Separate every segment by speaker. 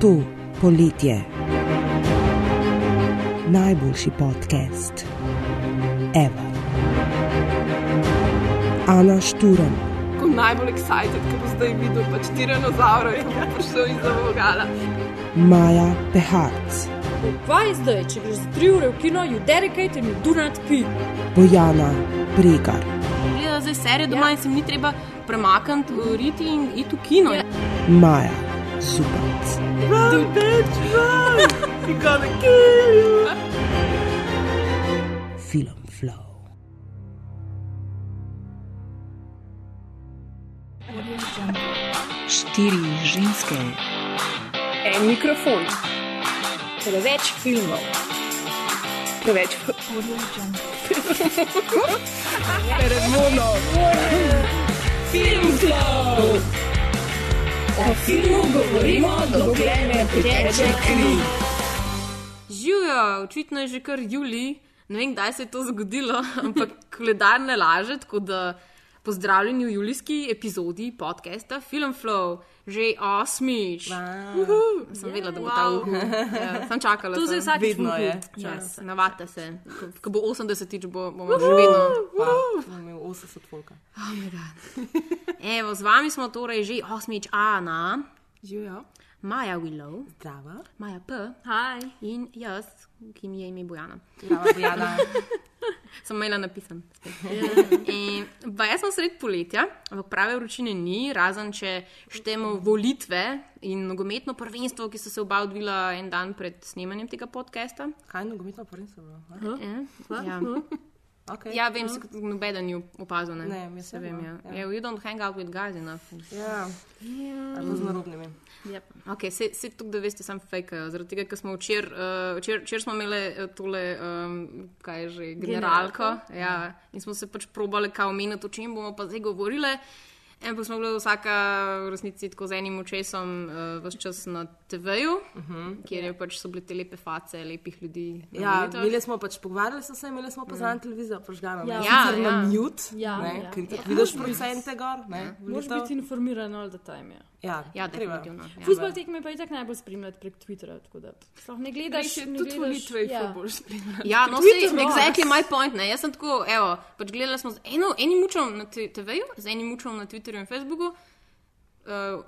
Speaker 1: To poletje. Najboljši podcast. Eva. Ana Šturen,
Speaker 2: Ko najbolj excited, ker bo zdaj videl pač tiranozaura in bo prišel iz Avogala.
Speaker 1: Maja Peharc,
Speaker 3: Kaj zdaj, če greš za tri ure v kino, you dedicate and you do not pee.
Speaker 1: Bojana Bregar,
Speaker 4: Gleda zdaj serijo doma ja. in se mi ni treba premakniti, uriti in iti v kino. Ja.
Speaker 1: Maja Zupac,
Speaker 2: Run, bitch, run! He gonna kill you!
Speaker 1: Film Flow.
Speaker 5: Štiri ženske,
Speaker 2: En mikrofon,
Speaker 3: Preveč filmov.
Speaker 2: preveč Peremono. Film flow! O filmu govorimo, dokler ne priteče kri.
Speaker 4: Živijo, očitno je že kar Juli, ne vem, kdaj se je to zgodilo, ampak koledar ne laže, tako da pozdravljeni v julijski epizodi podcasta Film Flow, že osmič. Wow. Sem vedela, da bo ta uhu. Ja, sem čakala.
Speaker 3: To
Speaker 4: sem.
Speaker 3: vsakič
Speaker 5: Vedno je.
Speaker 4: Yes, navadite se, ko, ko bo 80-tič, bo, bomo že vedno.
Speaker 5: pa sem imel 80 volka.
Speaker 4: Evo, z vami smo torej že osmič Ana,
Speaker 2: Živijo.
Speaker 4: Maja Willow,
Speaker 5: Zdrava,
Speaker 4: Maja P.
Speaker 3: Hi.
Speaker 4: in jaz, ki mi je ime Bojana.
Speaker 5: zdrava, Bojana.
Speaker 4: Sem imela napisan. In, pa jaz sem sred poletja, ampak prave vročine ni, razen če štemo volitve in nogometno prvenstvo, ki so se oba odvila en dan pred snemanjem tega podcasta.
Speaker 5: Kaj nogometno prvenstvo bilo? a?
Speaker 4: Ja, ja.
Speaker 5: Okay.
Speaker 4: ja vem, se nobeden ni opazil. Ne,
Speaker 5: Ne, mi
Speaker 4: se
Speaker 5: sem,
Speaker 4: vem.
Speaker 5: no,
Speaker 4: Ja.
Speaker 5: ja.
Speaker 4: Ja. You don't hang out with guys enough.
Speaker 5: Ja, ali z narobnimi.
Speaker 4: Yep. Okay, se, se tukaj, da veste, sem fake. Zaradi tega, ker smo včeraj, uh, včer, včer smo imeli eh, tole, um, kaj je že, generalko.
Speaker 3: Generalko.
Speaker 4: Ja, in smo se pač probali, kaj omeniti, o čem bomo pa zdaj govorili. Ampak smo bili vsaka v resnici tako z enim očesom uh, vse čas na TV-ju, uh -huh. kjer je pač so bile te lepe face, lepih ljudi.
Speaker 5: Ja, imeli smo pač pogovarjali se, imeli smo pa za televizijo požgano.
Speaker 3: Ja.
Speaker 4: Ja, ja.
Speaker 5: na mute,
Speaker 3: Ja,
Speaker 5: ne,
Speaker 3: ja.
Speaker 5: ker
Speaker 3: Ja.
Speaker 5: vidiš procente gor, ne,
Speaker 3: Moraš
Speaker 5: volitev.
Speaker 3: biti informiran all the time. Ja.
Speaker 5: Ja,
Speaker 4: Ja, definitivno. Ja.
Speaker 3: Futbol tekme pa je tako najbolj spremljati prek Twitterja, tako da sploh ne gledaš. Ne
Speaker 2: tudi
Speaker 3: gledaš-
Speaker 2: volitve je
Speaker 3: ja.
Speaker 2: bolj spremljati.
Speaker 4: Ja, no,
Speaker 3: Twitter rocks.
Speaker 4: exactly my point. Ne. Jaz sem tako, evo, pač gledala smo z eno, enim mučom na TV-ju, z enim mučom na Twitterju in Facebooku. Uh,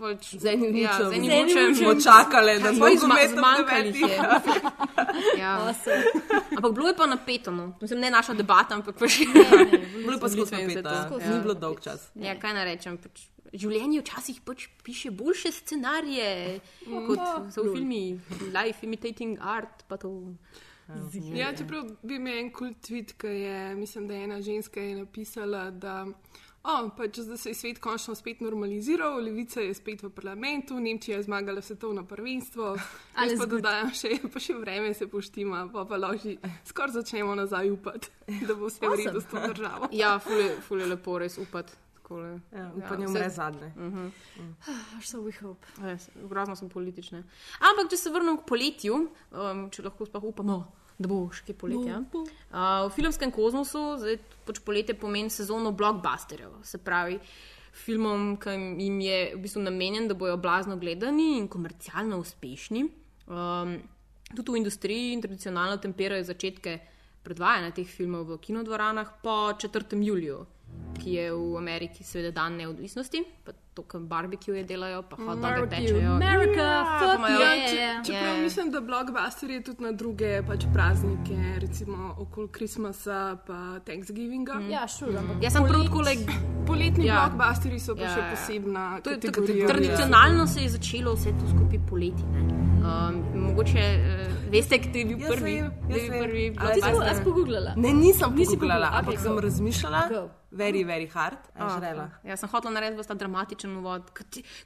Speaker 4: pač,
Speaker 5: Z enim
Speaker 4: ja,
Speaker 5: mučem.
Speaker 4: z enim mučem.
Speaker 5: Smo čakali, da smo
Speaker 4: zmanjkali jih je. Ja.
Speaker 3: Awesome.
Speaker 4: Ampak bilo je pa napeto, no. Mislim, ne naša debata, ampak pač.
Speaker 5: Bilo je pa skozi
Speaker 4: Volitve in vse
Speaker 5: napeta,
Speaker 4: to.
Speaker 5: ni
Speaker 4: Ja.
Speaker 5: bilo dolg čas.
Speaker 4: Ja, kaj naj rečem. Pač, življenje včasih pač piše boljše scenarije, kot so v filmih Life Imitating Art. pa to.
Speaker 2: Ja, čeprav bi imel en kul tweet, ki je, mislim, da je ena ženska je napisala, da oh, pač, da se je svet končno spet normaliziral, levica je spet v parlamentu, Nemčija je zmagala svetovno prvenstvo. Jaz pa dodajam še, pa še vreme se poštima, pa pa loži, skoraj začnemo nazaj upati, da bo vse v redu s to državo.
Speaker 4: Ja, fule, fule lepo, res upati. takole.
Speaker 5: Ja, upanje
Speaker 4: Ja,
Speaker 5: umre
Speaker 4: vse-
Speaker 5: zadnje.
Speaker 3: So we hope.
Speaker 4: Res, Grozno smo politične. Ampak, če se vrnem k poletju, um, če lahko sploh upamo, da bo še kaj poletja. Uh, v filmskem kozmosu zdaj pač poletje pomeni sezono blockbusterjev. Se pravi, filmom, ki jim je v bistvu namenjen, da bojo blazno gledani in komercialno uspešni. Um, tudi v industriji in tradicionalno temperajo začetke predvajanja teh filmov v kinodvoranah po 4. juliju. Ki je v Ameriki, seveda, dan neodvisnosti, pa to, kar barbecue delajo, pa
Speaker 3: Barbecue,
Speaker 4: pečejo.
Speaker 3: America, fuck
Speaker 4: imajo-
Speaker 3: yeah.
Speaker 2: Čeprav
Speaker 4: Je.
Speaker 2: mislim, da blockbuster je tudi na druge pač praznike, recimo okoli Krismasa pa Thanksgivinga.
Speaker 3: Ja, šur, ampak.
Speaker 4: Jaz sem prav tako, like,
Speaker 2: Poletni
Speaker 4: Ja.
Speaker 2: ja. blockbusteri so pa
Speaker 4: Ja,
Speaker 2: ja, še
Speaker 4: ja.
Speaker 2: posebna
Speaker 4: To je tradicionalno se je začelo vse to skupaj poleti. ne. Um, mogoče uh, veste, kdo je bil
Speaker 5: Jaz
Speaker 4: prvi.
Speaker 5: vem,
Speaker 4: kdo je
Speaker 5: jaz
Speaker 4: bil prvi
Speaker 5: A
Speaker 3: Ti si
Speaker 4: blockbuster?
Speaker 3: jaz pogooglala.
Speaker 5: Ne, nisem
Speaker 3: Nisi
Speaker 5: pogooglala, ampak
Speaker 3: okej,
Speaker 5: sem razmišljala,
Speaker 3: Go.
Speaker 5: very, very hard, a
Speaker 4: Ah,
Speaker 5: žrela.
Speaker 4: Ja, sem hotel narediti ta dramatičen uvod.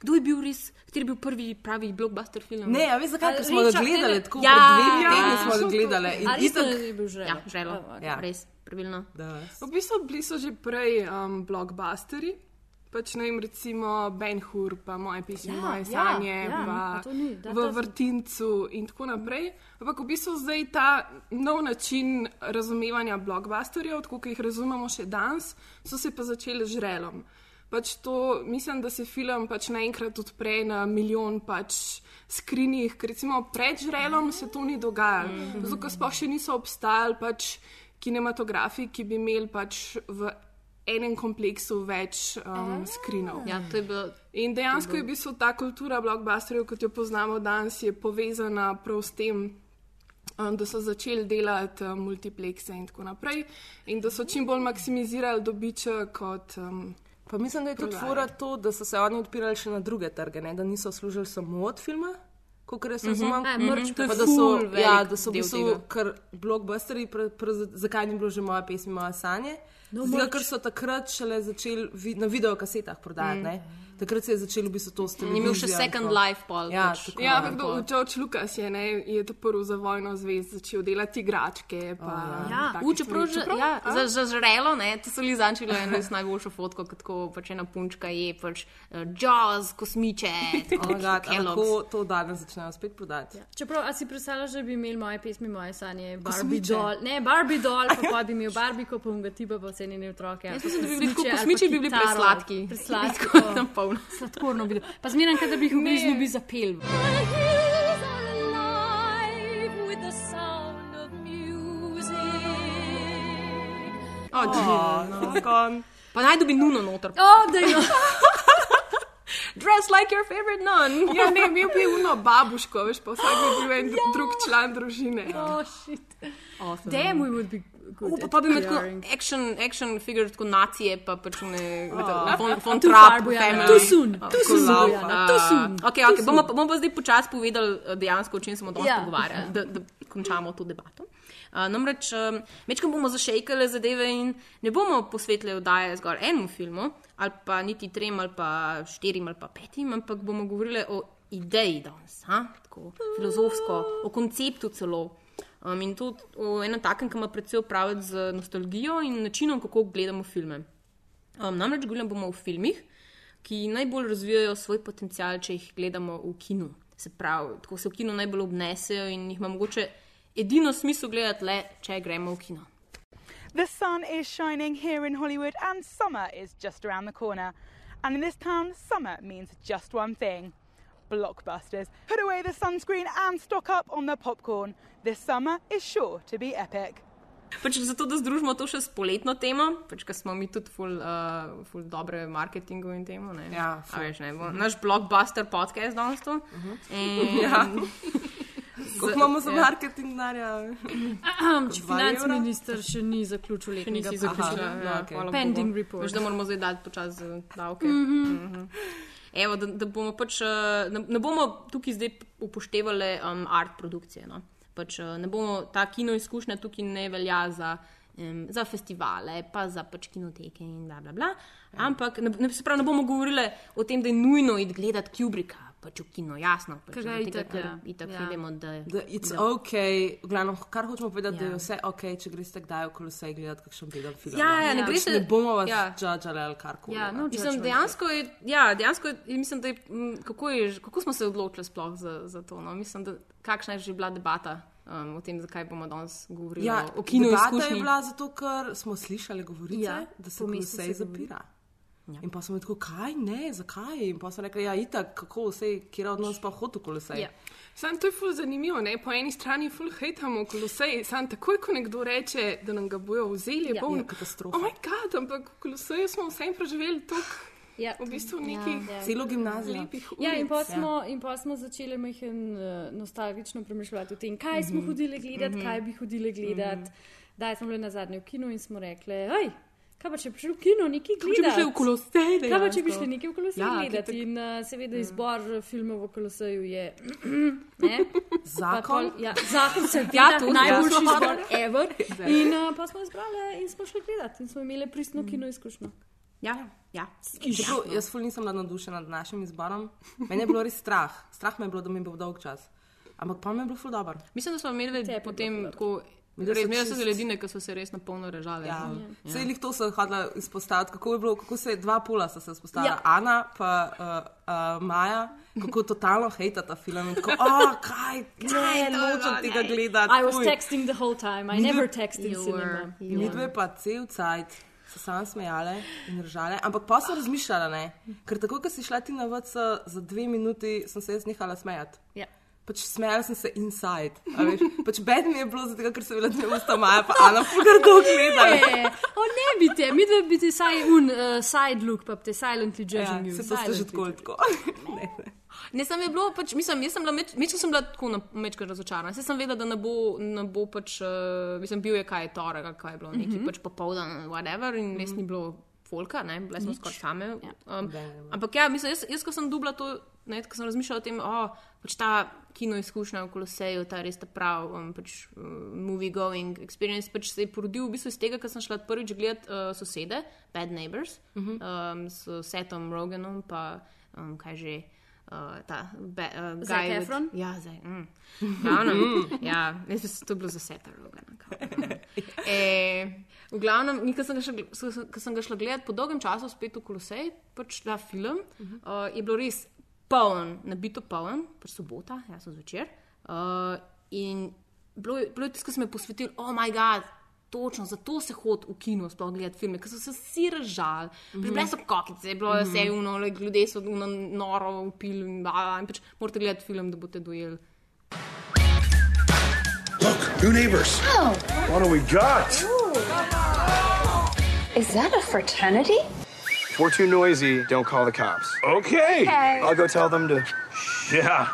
Speaker 4: Kdo je bil res, kateri je bil prvi pravi blockbuster film?
Speaker 5: Ne, a veš zakaj,
Speaker 3: A,
Speaker 5: ker smo ga gledali, tako
Speaker 4: Ja,
Speaker 5: pred dvemi
Speaker 4: ja,
Speaker 5: tedni smo ga
Speaker 2: so
Speaker 5: gledali. In
Speaker 3: Ali
Speaker 5: itak,
Speaker 3: isto je bil žrel?
Speaker 4: Ja, žrelo.
Speaker 3: Oh, okay.
Speaker 5: Ja.
Speaker 4: Res, pravilno.
Speaker 5: da,
Speaker 2: V bistvu bili so že prej um, blockbusteri. Pač ne vem, recimo Ben Hur, pa moje pisme,
Speaker 3: Ja,
Speaker 2: moje
Speaker 3: ja,
Speaker 2: sanje,
Speaker 3: ja,
Speaker 2: pa
Speaker 3: ni, that
Speaker 2: v vrtincu in tako naprej. Ampak v bistvu zdaj ta nov način razumevanja blockbusterjev, tako kot jih razumemo še danes, so se pa začeli žrelom. pač to, mislim, da se film pač naenkrat odpre na milijon pač skrinih, ker recimo pred žrelom se to ni dogajalo. Zato, ker sploh še niso obstajali pač kinematografi, ki bi imeli pač v enem kompleksu več um, skrinov.
Speaker 4: Ja, to je bilo.
Speaker 2: In dejansko je v bistvu ta kultura blockbusterjev, kot jo poznamo danes, je povezana prav s tem, um, da so začeli delati um, multiplexe in tako naprej, in da so čim bolj maksimizirali dobiček kot. Um,
Speaker 5: Pa mislim, da je tudi fora to, da so se oni odpirali še na druge trge, ne? da niso služili samo od filma. Kot jaz razumem,
Speaker 3: merch pa je
Speaker 5: Pa da so, ja, da so v bistvu, ker blockbusteri, pre, pre, zakaj ni bilo že moje pesmi, moje sanje?
Speaker 3: No, merch.
Speaker 5: ker so takrat šele začeli vi, na videokasetah prodajati. Mm. Takrat se je začelo v bistvu to s tem.
Speaker 4: Ni imel še Second Life, pol.
Speaker 5: Ja,
Speaker 4: pač.
Speaker 5: tako.
Speaker 2: Ja,
Speaker 5: Ja,
Speaker 2: ampak kdo- George Lucas je, ne, je to prvi za vojno zvezd začel delati igračke. Pa,
Speaker 3: Ja.
Speaker 2: take
Speaker 4: U, čeprav, že, ja, za, za žrelo, ne, to so li zančili eno res najboljšo fotko, kot ko pač ena punčka je, pač uh, Jaws, kosmiče, tako
Speaker 5: Oh, God, a lahko to danes začnejo spet prodati. Ja.
Speaker 3: Čeprav, a si predstavljaš, da bi imeli moje pesmi, moje sanje, Barbie
Speaker 5: Kosmiče.
Speaker 3: doll, ne Barbie doll, pa, pa bi imel Barbie, ko pa unga tipa, pa vse njene otroke.
Speaker 4: Jaz mislim, da bi bili tako kosmiči, bi bili presladki.
Speaker 3: Presladki.
Speaker 4: Tako na polno.
Speaker 3: Sladkorno bi bilo. Pa zmeraj, da bi jih bližnju bi zapel.
Speaker 4: Oh,
Speaker 5: Oh, no.
Speaker 4: pa naj dobi nuno noter.
Speaker 3: O, da jo.
Speaker 4: Dress like your favorite nun.
Speaker 2: Ja, ne, imel bi uno babuško, veš, pa vsak bi bil en ja. drug član družine.
Speaker 3: Oh, shit.
Speaker 4: Awesome.
Speaker 3: Damn, we would be.
Speaker 4: Uh, pa, pa bi imel tako action, action figure, tako nacije, pa pač ne, oh. von, von
Speaker 3: Too
Speaker 4: trap,
Speaker 3: far, Bojana.
Speaker 4: family.
Speaker 3: Too soon. Too
Speaker 4: cool.
Speaker 3: soon,
Speaker 5: laufa.
Speaker 3: Bojana. Too soon.
Speaker 4: Okay, okay. Bomo, bomo pa zdaj počasi povedali eh, dejansko, o čem smo danes
Speaker 3: Ja.
Speaker 4: ja. pogovarjali, da, da končamo to debato. Uh, namreč, um, večkrat bomo zašejkali zadeve in ne bomo posvetili oddaje zgolj enemu filmu, ali pa niti trem, ali pa štirim, ali pa petim, ampak bomo govorili o ideji danes, ha? tako filozofsko, o konceptu celo. Um, in tudi o enem takem, ki ima predvsej opraviti z nostalgijo in načinom, kako gledamo filme. Um, namreč govorimo bomo o filmih, ki najbolj razvijajo svoj potencial, če jih gledamo v kinu. Se pravi, tako se v kinu najbolj obnesejo in jih ima mogoče edino smisel gledati le, če gremo v kino.
Speaker 6: The sun is shining here in Hollywood, and summer is just around the corner. And in this town, summer means just one thing blockbusters. Put away the sunscreen and stock up on the popcorn. This summer is sure to be epic.
Speaker 4: Pač zato, da združimo to še s poletno temo, pač, ker smo mi tudi ful, uh, ful dobre marketingu in temu. Ne?
Speaker 5: Ja,
Speaker 4: A
Speaker 5: ful.
Speaker 4: veš, ne, bo, naš blockbuster podcast danes to. In,
Speaker 5: Ja. Koliko imamo za
Speaker 4: ja.
Speaker 5: marketing denarja?
Speaker 3: Če finančni
Speaker 5: evra?
Speaker 3: minister še ni zaključil
Speaker 4: Še
Speaker 3: letnega
Speaker 4: nisi.
Speaker 5: Aha,
Speaker 4: Ja,
Speaker 5: okej.
Speaker 4: hvala
Speaker 3: Pending report.
Speaker 4: Veš, da moramo zdaj dati počasi za davke. Mm -hmm. Evo, da, da bomo pač, eh, ne, ne bomo tukaj zdaj upoštevali um, art produkcije. No? Pač, eh, ne bomo, ta kino izkušnja tukaj ne velja za, um, za festivale, pa za pač kinoteke in bla bla bla. Ampak ne, ne, pravi, ne bomo govorili o tem, da je nujno iti gledati Kubricka. Pač v kino, jasno. Pač, zaradi tega,
Speaker 3: itak,
Speaker 4: ker
Speaker 3: ja.
Speaker 4: itak
Speaker 3: Ja.
Speaker 4: vemo, da je.
Speaker 5: Da it's ok, v glavnem, kar hočemo povedati, ja. da
Speaker 4: Ja.
Speaker 5: je vse ok, če greste kdaj v kolosej gledati kakšen beden film.
Speaker 4: Ja, ja, ne
Speaker 3: Ja.
Speaker 4: gre
Speaker 5: Pač
Speaker 4: se.
Speaker 5: ne bomo vas
Speaker 4: ja.
Speaker 5: ja. judžali ali karkoli.
Speaker 3: Ja,
Speaker 5: ne.
Speaker 3: no,
Speaker 4: Mislim, dejansko je, ja, dejansko je, mislim, da je, m, kako, je, kako smo se odločili sploh za, za to. No? Mislim, da kakšna je že bila debata um, o tem, zakaj bomo danes govorili
Speaker 5: Ja,
Speaker 4: o, kinu
Speaker 5: je bila zato, ker smo slišali govorice,
Speaker 3: Ja,
Speaker 5: ja, da se kolosej
Speaker 3: se govori.
Speaker 5: Ja. In pa smo tako, kaj ne, zakaj? In pa so rekli, ja, itak, kako vse, kjer od nas pa hodi v kolosej.
Speaker 3: Ja.
Speaker 2: Sam to je ful zanimivo, ne? po eni strani ful hejtamo kolosej, sam takoj, ko nekdo reče, da nam ga bojo vzeli, je
Speaker 3: Ja.
Speaker 2: polno
Speaker 5: Ja, katastrofa.
Speaker 2: Oh god, ampak v koloseju smo vsem preživeli toliko,
Speaker 3: Ja.
Speaker 2: v bistvu nekih
Speaker 3: Ja.
Speaker 5: Celo gimnazijo.
Speaker 2: lepih ulic.
Speaker 3: Ja, in pa smo, in pa smo začeli majhen uh, nostalgično premišljati o tem, kaj smo
Speaker 4: Mhm.
Speaker 3: hodili gledati, kaj bi hodili gledati. Daj smo bili na zadnje v kinu in smo rekli, hej, kaj pa če bi šli v kino, nekaj
Speaker 4: Če bi šli
Speaker 3: gledati.
Speaker 4: v kolosej,
Speaker 3: Kaj pa če bi šli nekaj v kolosej
Speaker 4: Ja,
Speaker 3: ja, gledati?
Speaker 4: tak-
Speaker 3: In uh, seveda izbor uh, filmov v koloseju je. ne? Pa
Speaker 5: Zakon.
Speaker 3: pol- Ja, zakon se
Speaker 4: Ja,
Speaker 3: ja,
Speaker 4: tudi,
Speaker 3: najboljši
Speaker 4: ja.
Speaker 3: izbor ever. In uh, pa smo izbrali in smo šli gledati in smo imeli pristno kino izkušnjo.
Speaker 4: Ja, ja.
Speaker 5: Čeprav Jaz ful nisem bila navdušena nad našim izborom. Meni je bilo res strah. Strah me je bilo, da mi bo dolg čas. Ampak pa mi je bilo ful dobro.
Speaker 4: Mislim, da smo imeli potem tako.
Speaker 5: Da so
Speaker 4: so
Speaker 5: čist-
Speaker 4: ledine, ki so se res na polno režale.
Speaker 5: Ja.
Speaker 4: Ja.
Speaker 5: Vse jih to sem hodila izpostaviti, kako je bilo, kako se je dva pola sta se izpostavila.
Speaker 3: Ja.
Speaker 5: Ja. Ana pa uh, uh, Maja, kako totalno hejta ta film. In Tako, oh, kaj, kaj, nočem tega gledati.
Speaker 3: I was
Speaker 5: fuj."
Speaker 3: texting the whole time. I never
Speaker 5: dve-
Speaker 3: text in
Speaker 4: You
Speaker 3: cinema.
Speaker 4: you
Speaker 5: Mi dve pa cel cajt se same smejale in držale, ampak pa sem razmišljala, ne? ker tako, ko si šla ti na VC za dve minuti, sem se jaz nehala smejati.
Speaker 3: Ja.
Speaker 5: Pač smejala sem se inside. Pač bed mi je bilo zato, ker sem bila dve usta maja, pa Ana fugar to gledala.
Speaker 3: E, o ne bi te, mi dve bi ti saj un uh, side look, pa te silently
Speaker 5: Ja,
Speaker 3: judging you.
Speaker 5: se to ste že tako tako. Ne, ne.
Speaker 4: Ne, sem je bilo, pač, mislim, jaz sem bila, meč, mečko sem bila tako mečko razočarana. Saj sem vedela, da ne bo, ne bo pač, uh, mislim, bil je kaj torek, ali kaj je bilo, neki mm -hmm. pač popoldan, whatever, in res ni bilo folka, ne, bile smo skoraj same. Um, ampak ja, mislim, jaz, jaz ko sem dubla to, ne, ko sem razmišljala o tem, oh, pač ta kino izkušnja v Koloseju, ta res ta prav, um, pač uh, movie going experience, pač se je porodil v bistvu iz tega, ker sem šla prvič gledat uh, sosede, Bad Neighbors, uh -huh. um, s Setom Roganom, pa um, kaj že. Uh, ta be, uh, with-
Speaker 3: Efron?
Speaker 4: Ja, zdaj. Mm. Ja, jaz mislim, to je bilo za Seta Rogana. kao. E, v glavnem, mi, ko sem, so- ko sem ga šla gledati po dolgem času spet v Kolosej, pač ta film, uh, je bilo res poln, nabito poln, pač sobota, jaz sem zvečer. Uh, in bilo je, bilo je tisto, ko sem me posvetil, oh moj bog. Točno, zato se hodi v kino sploh gledati filme, ker so se vsi ražali. Mm -hmm. Bile so kokice, je bilo mm -hmm. vse uno, ljudje so uno noro upili in, bla, bla, in pač morate gledati film, da boste dojeli.
Speaker 7: Look, new neighbors.
Speaker 8: What do we got?
Speaker 9: Is that a fraternity?
Speaker 7: If we're too noisy, don't call the cops.
Speaker 8: Okay.
Speaker 7: I'll go tell them to.
Speaker 8: Yeah.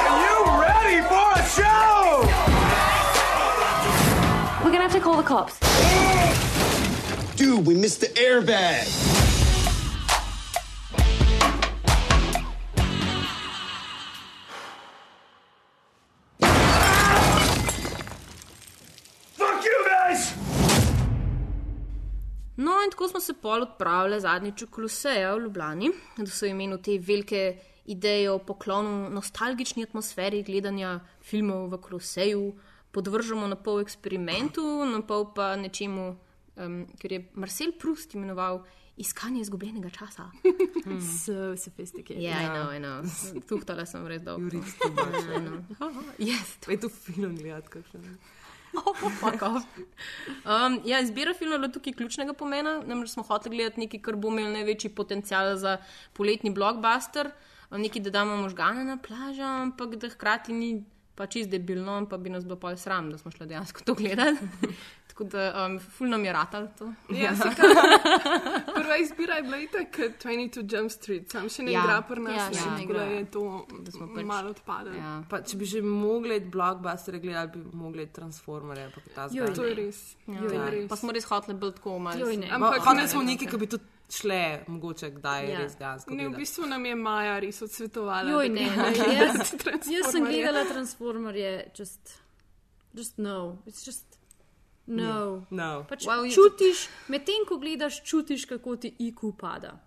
Speaker 8: Are you ready for a show?
Speaker 9: We're gonna have to call the cops.
Speaker 7: Dude, we missed the airbag.
Speaker 4: Tako smo se pol odpravili zadnjič v Koloseja v Ljubljani, da so imeli te velike ideje o poklonu nostalgični atmosferi gledanja filmov v Koloseju, podvržemo na pol eksperimentu, na pol pa nečemu, um, ker je Marcel Proust imenoval iskanje izgubljenega časa.
Speaker 3: So sophisticated.
Speaker 4: Ja, yeah, I know, I know. Tuhtala sem res dolgo.
Speaker 5: Jurist, to Je to film gledati, kakšen.
Speaker 4: Oh. Um, ja, izbira filma je bila tukaj ključnega pomena. Namreč smo hoteli gledati nekaj, kar bo imel največji potencial za poletni blockbuster, um, nekaj, da damo možgane na plažo, ampak da hkrati ni pa čist debilno, pa bi nas bilo pol sram, da smo šli dejansko to gledati. Tako da, um, ful nam je ratal to.
Speaker 2: Ja, Prva izbira je bila itak 22 Jump Street, sam še ne
Speaker 4: Ja.
Speaker 2: igra pri nas,
Speaker 4: Ja,
Speaker 2: ja,
Speaker 4: še ne
Speaker 2: tako
Speaker 4: igra.
Speaker 2: da je to
Speaker 4: smo pač-
Speaker 2: malo odpadlo.
Speaker 4: Ja.
Speaker 5: Pa, če bi že mogli gledati blockbuster, gledali bi mogli gledati Transformerje. pa ta zdaj.
Speaker 2: To je res.
Speaker 4: Ja.
Speaker 2: To je res.
Speaker 4: Pa smo res hoteli biti tako malo.
Speaker 3: Ne.
Speaker 2: Ampak
Speaker 5: Ampak
Speaker 2: ne-
Speaker 5: smo neki, ki bi tudi šle, mogoče kdaj
Speaker 3: Ja.
Speaker 5: ja. res dejansko.
Speaker 2: Ne, v
Speaker 5: gledati.
Speaker 2: bistvu nam je Maja res odsvetovala.
Speaker 3: Joj, ne, ne,
Speaker 2: gledati
Speaker 3: jaz, jaz sem gledala Transformerje, just, just no, it's just no.
Speaker 5: No.
Speaker 3: Pač
Speaker 4: Well, you-
Speaker 3: čutiš, medtem ko gledaš, čutiš, kako ti IQ pada.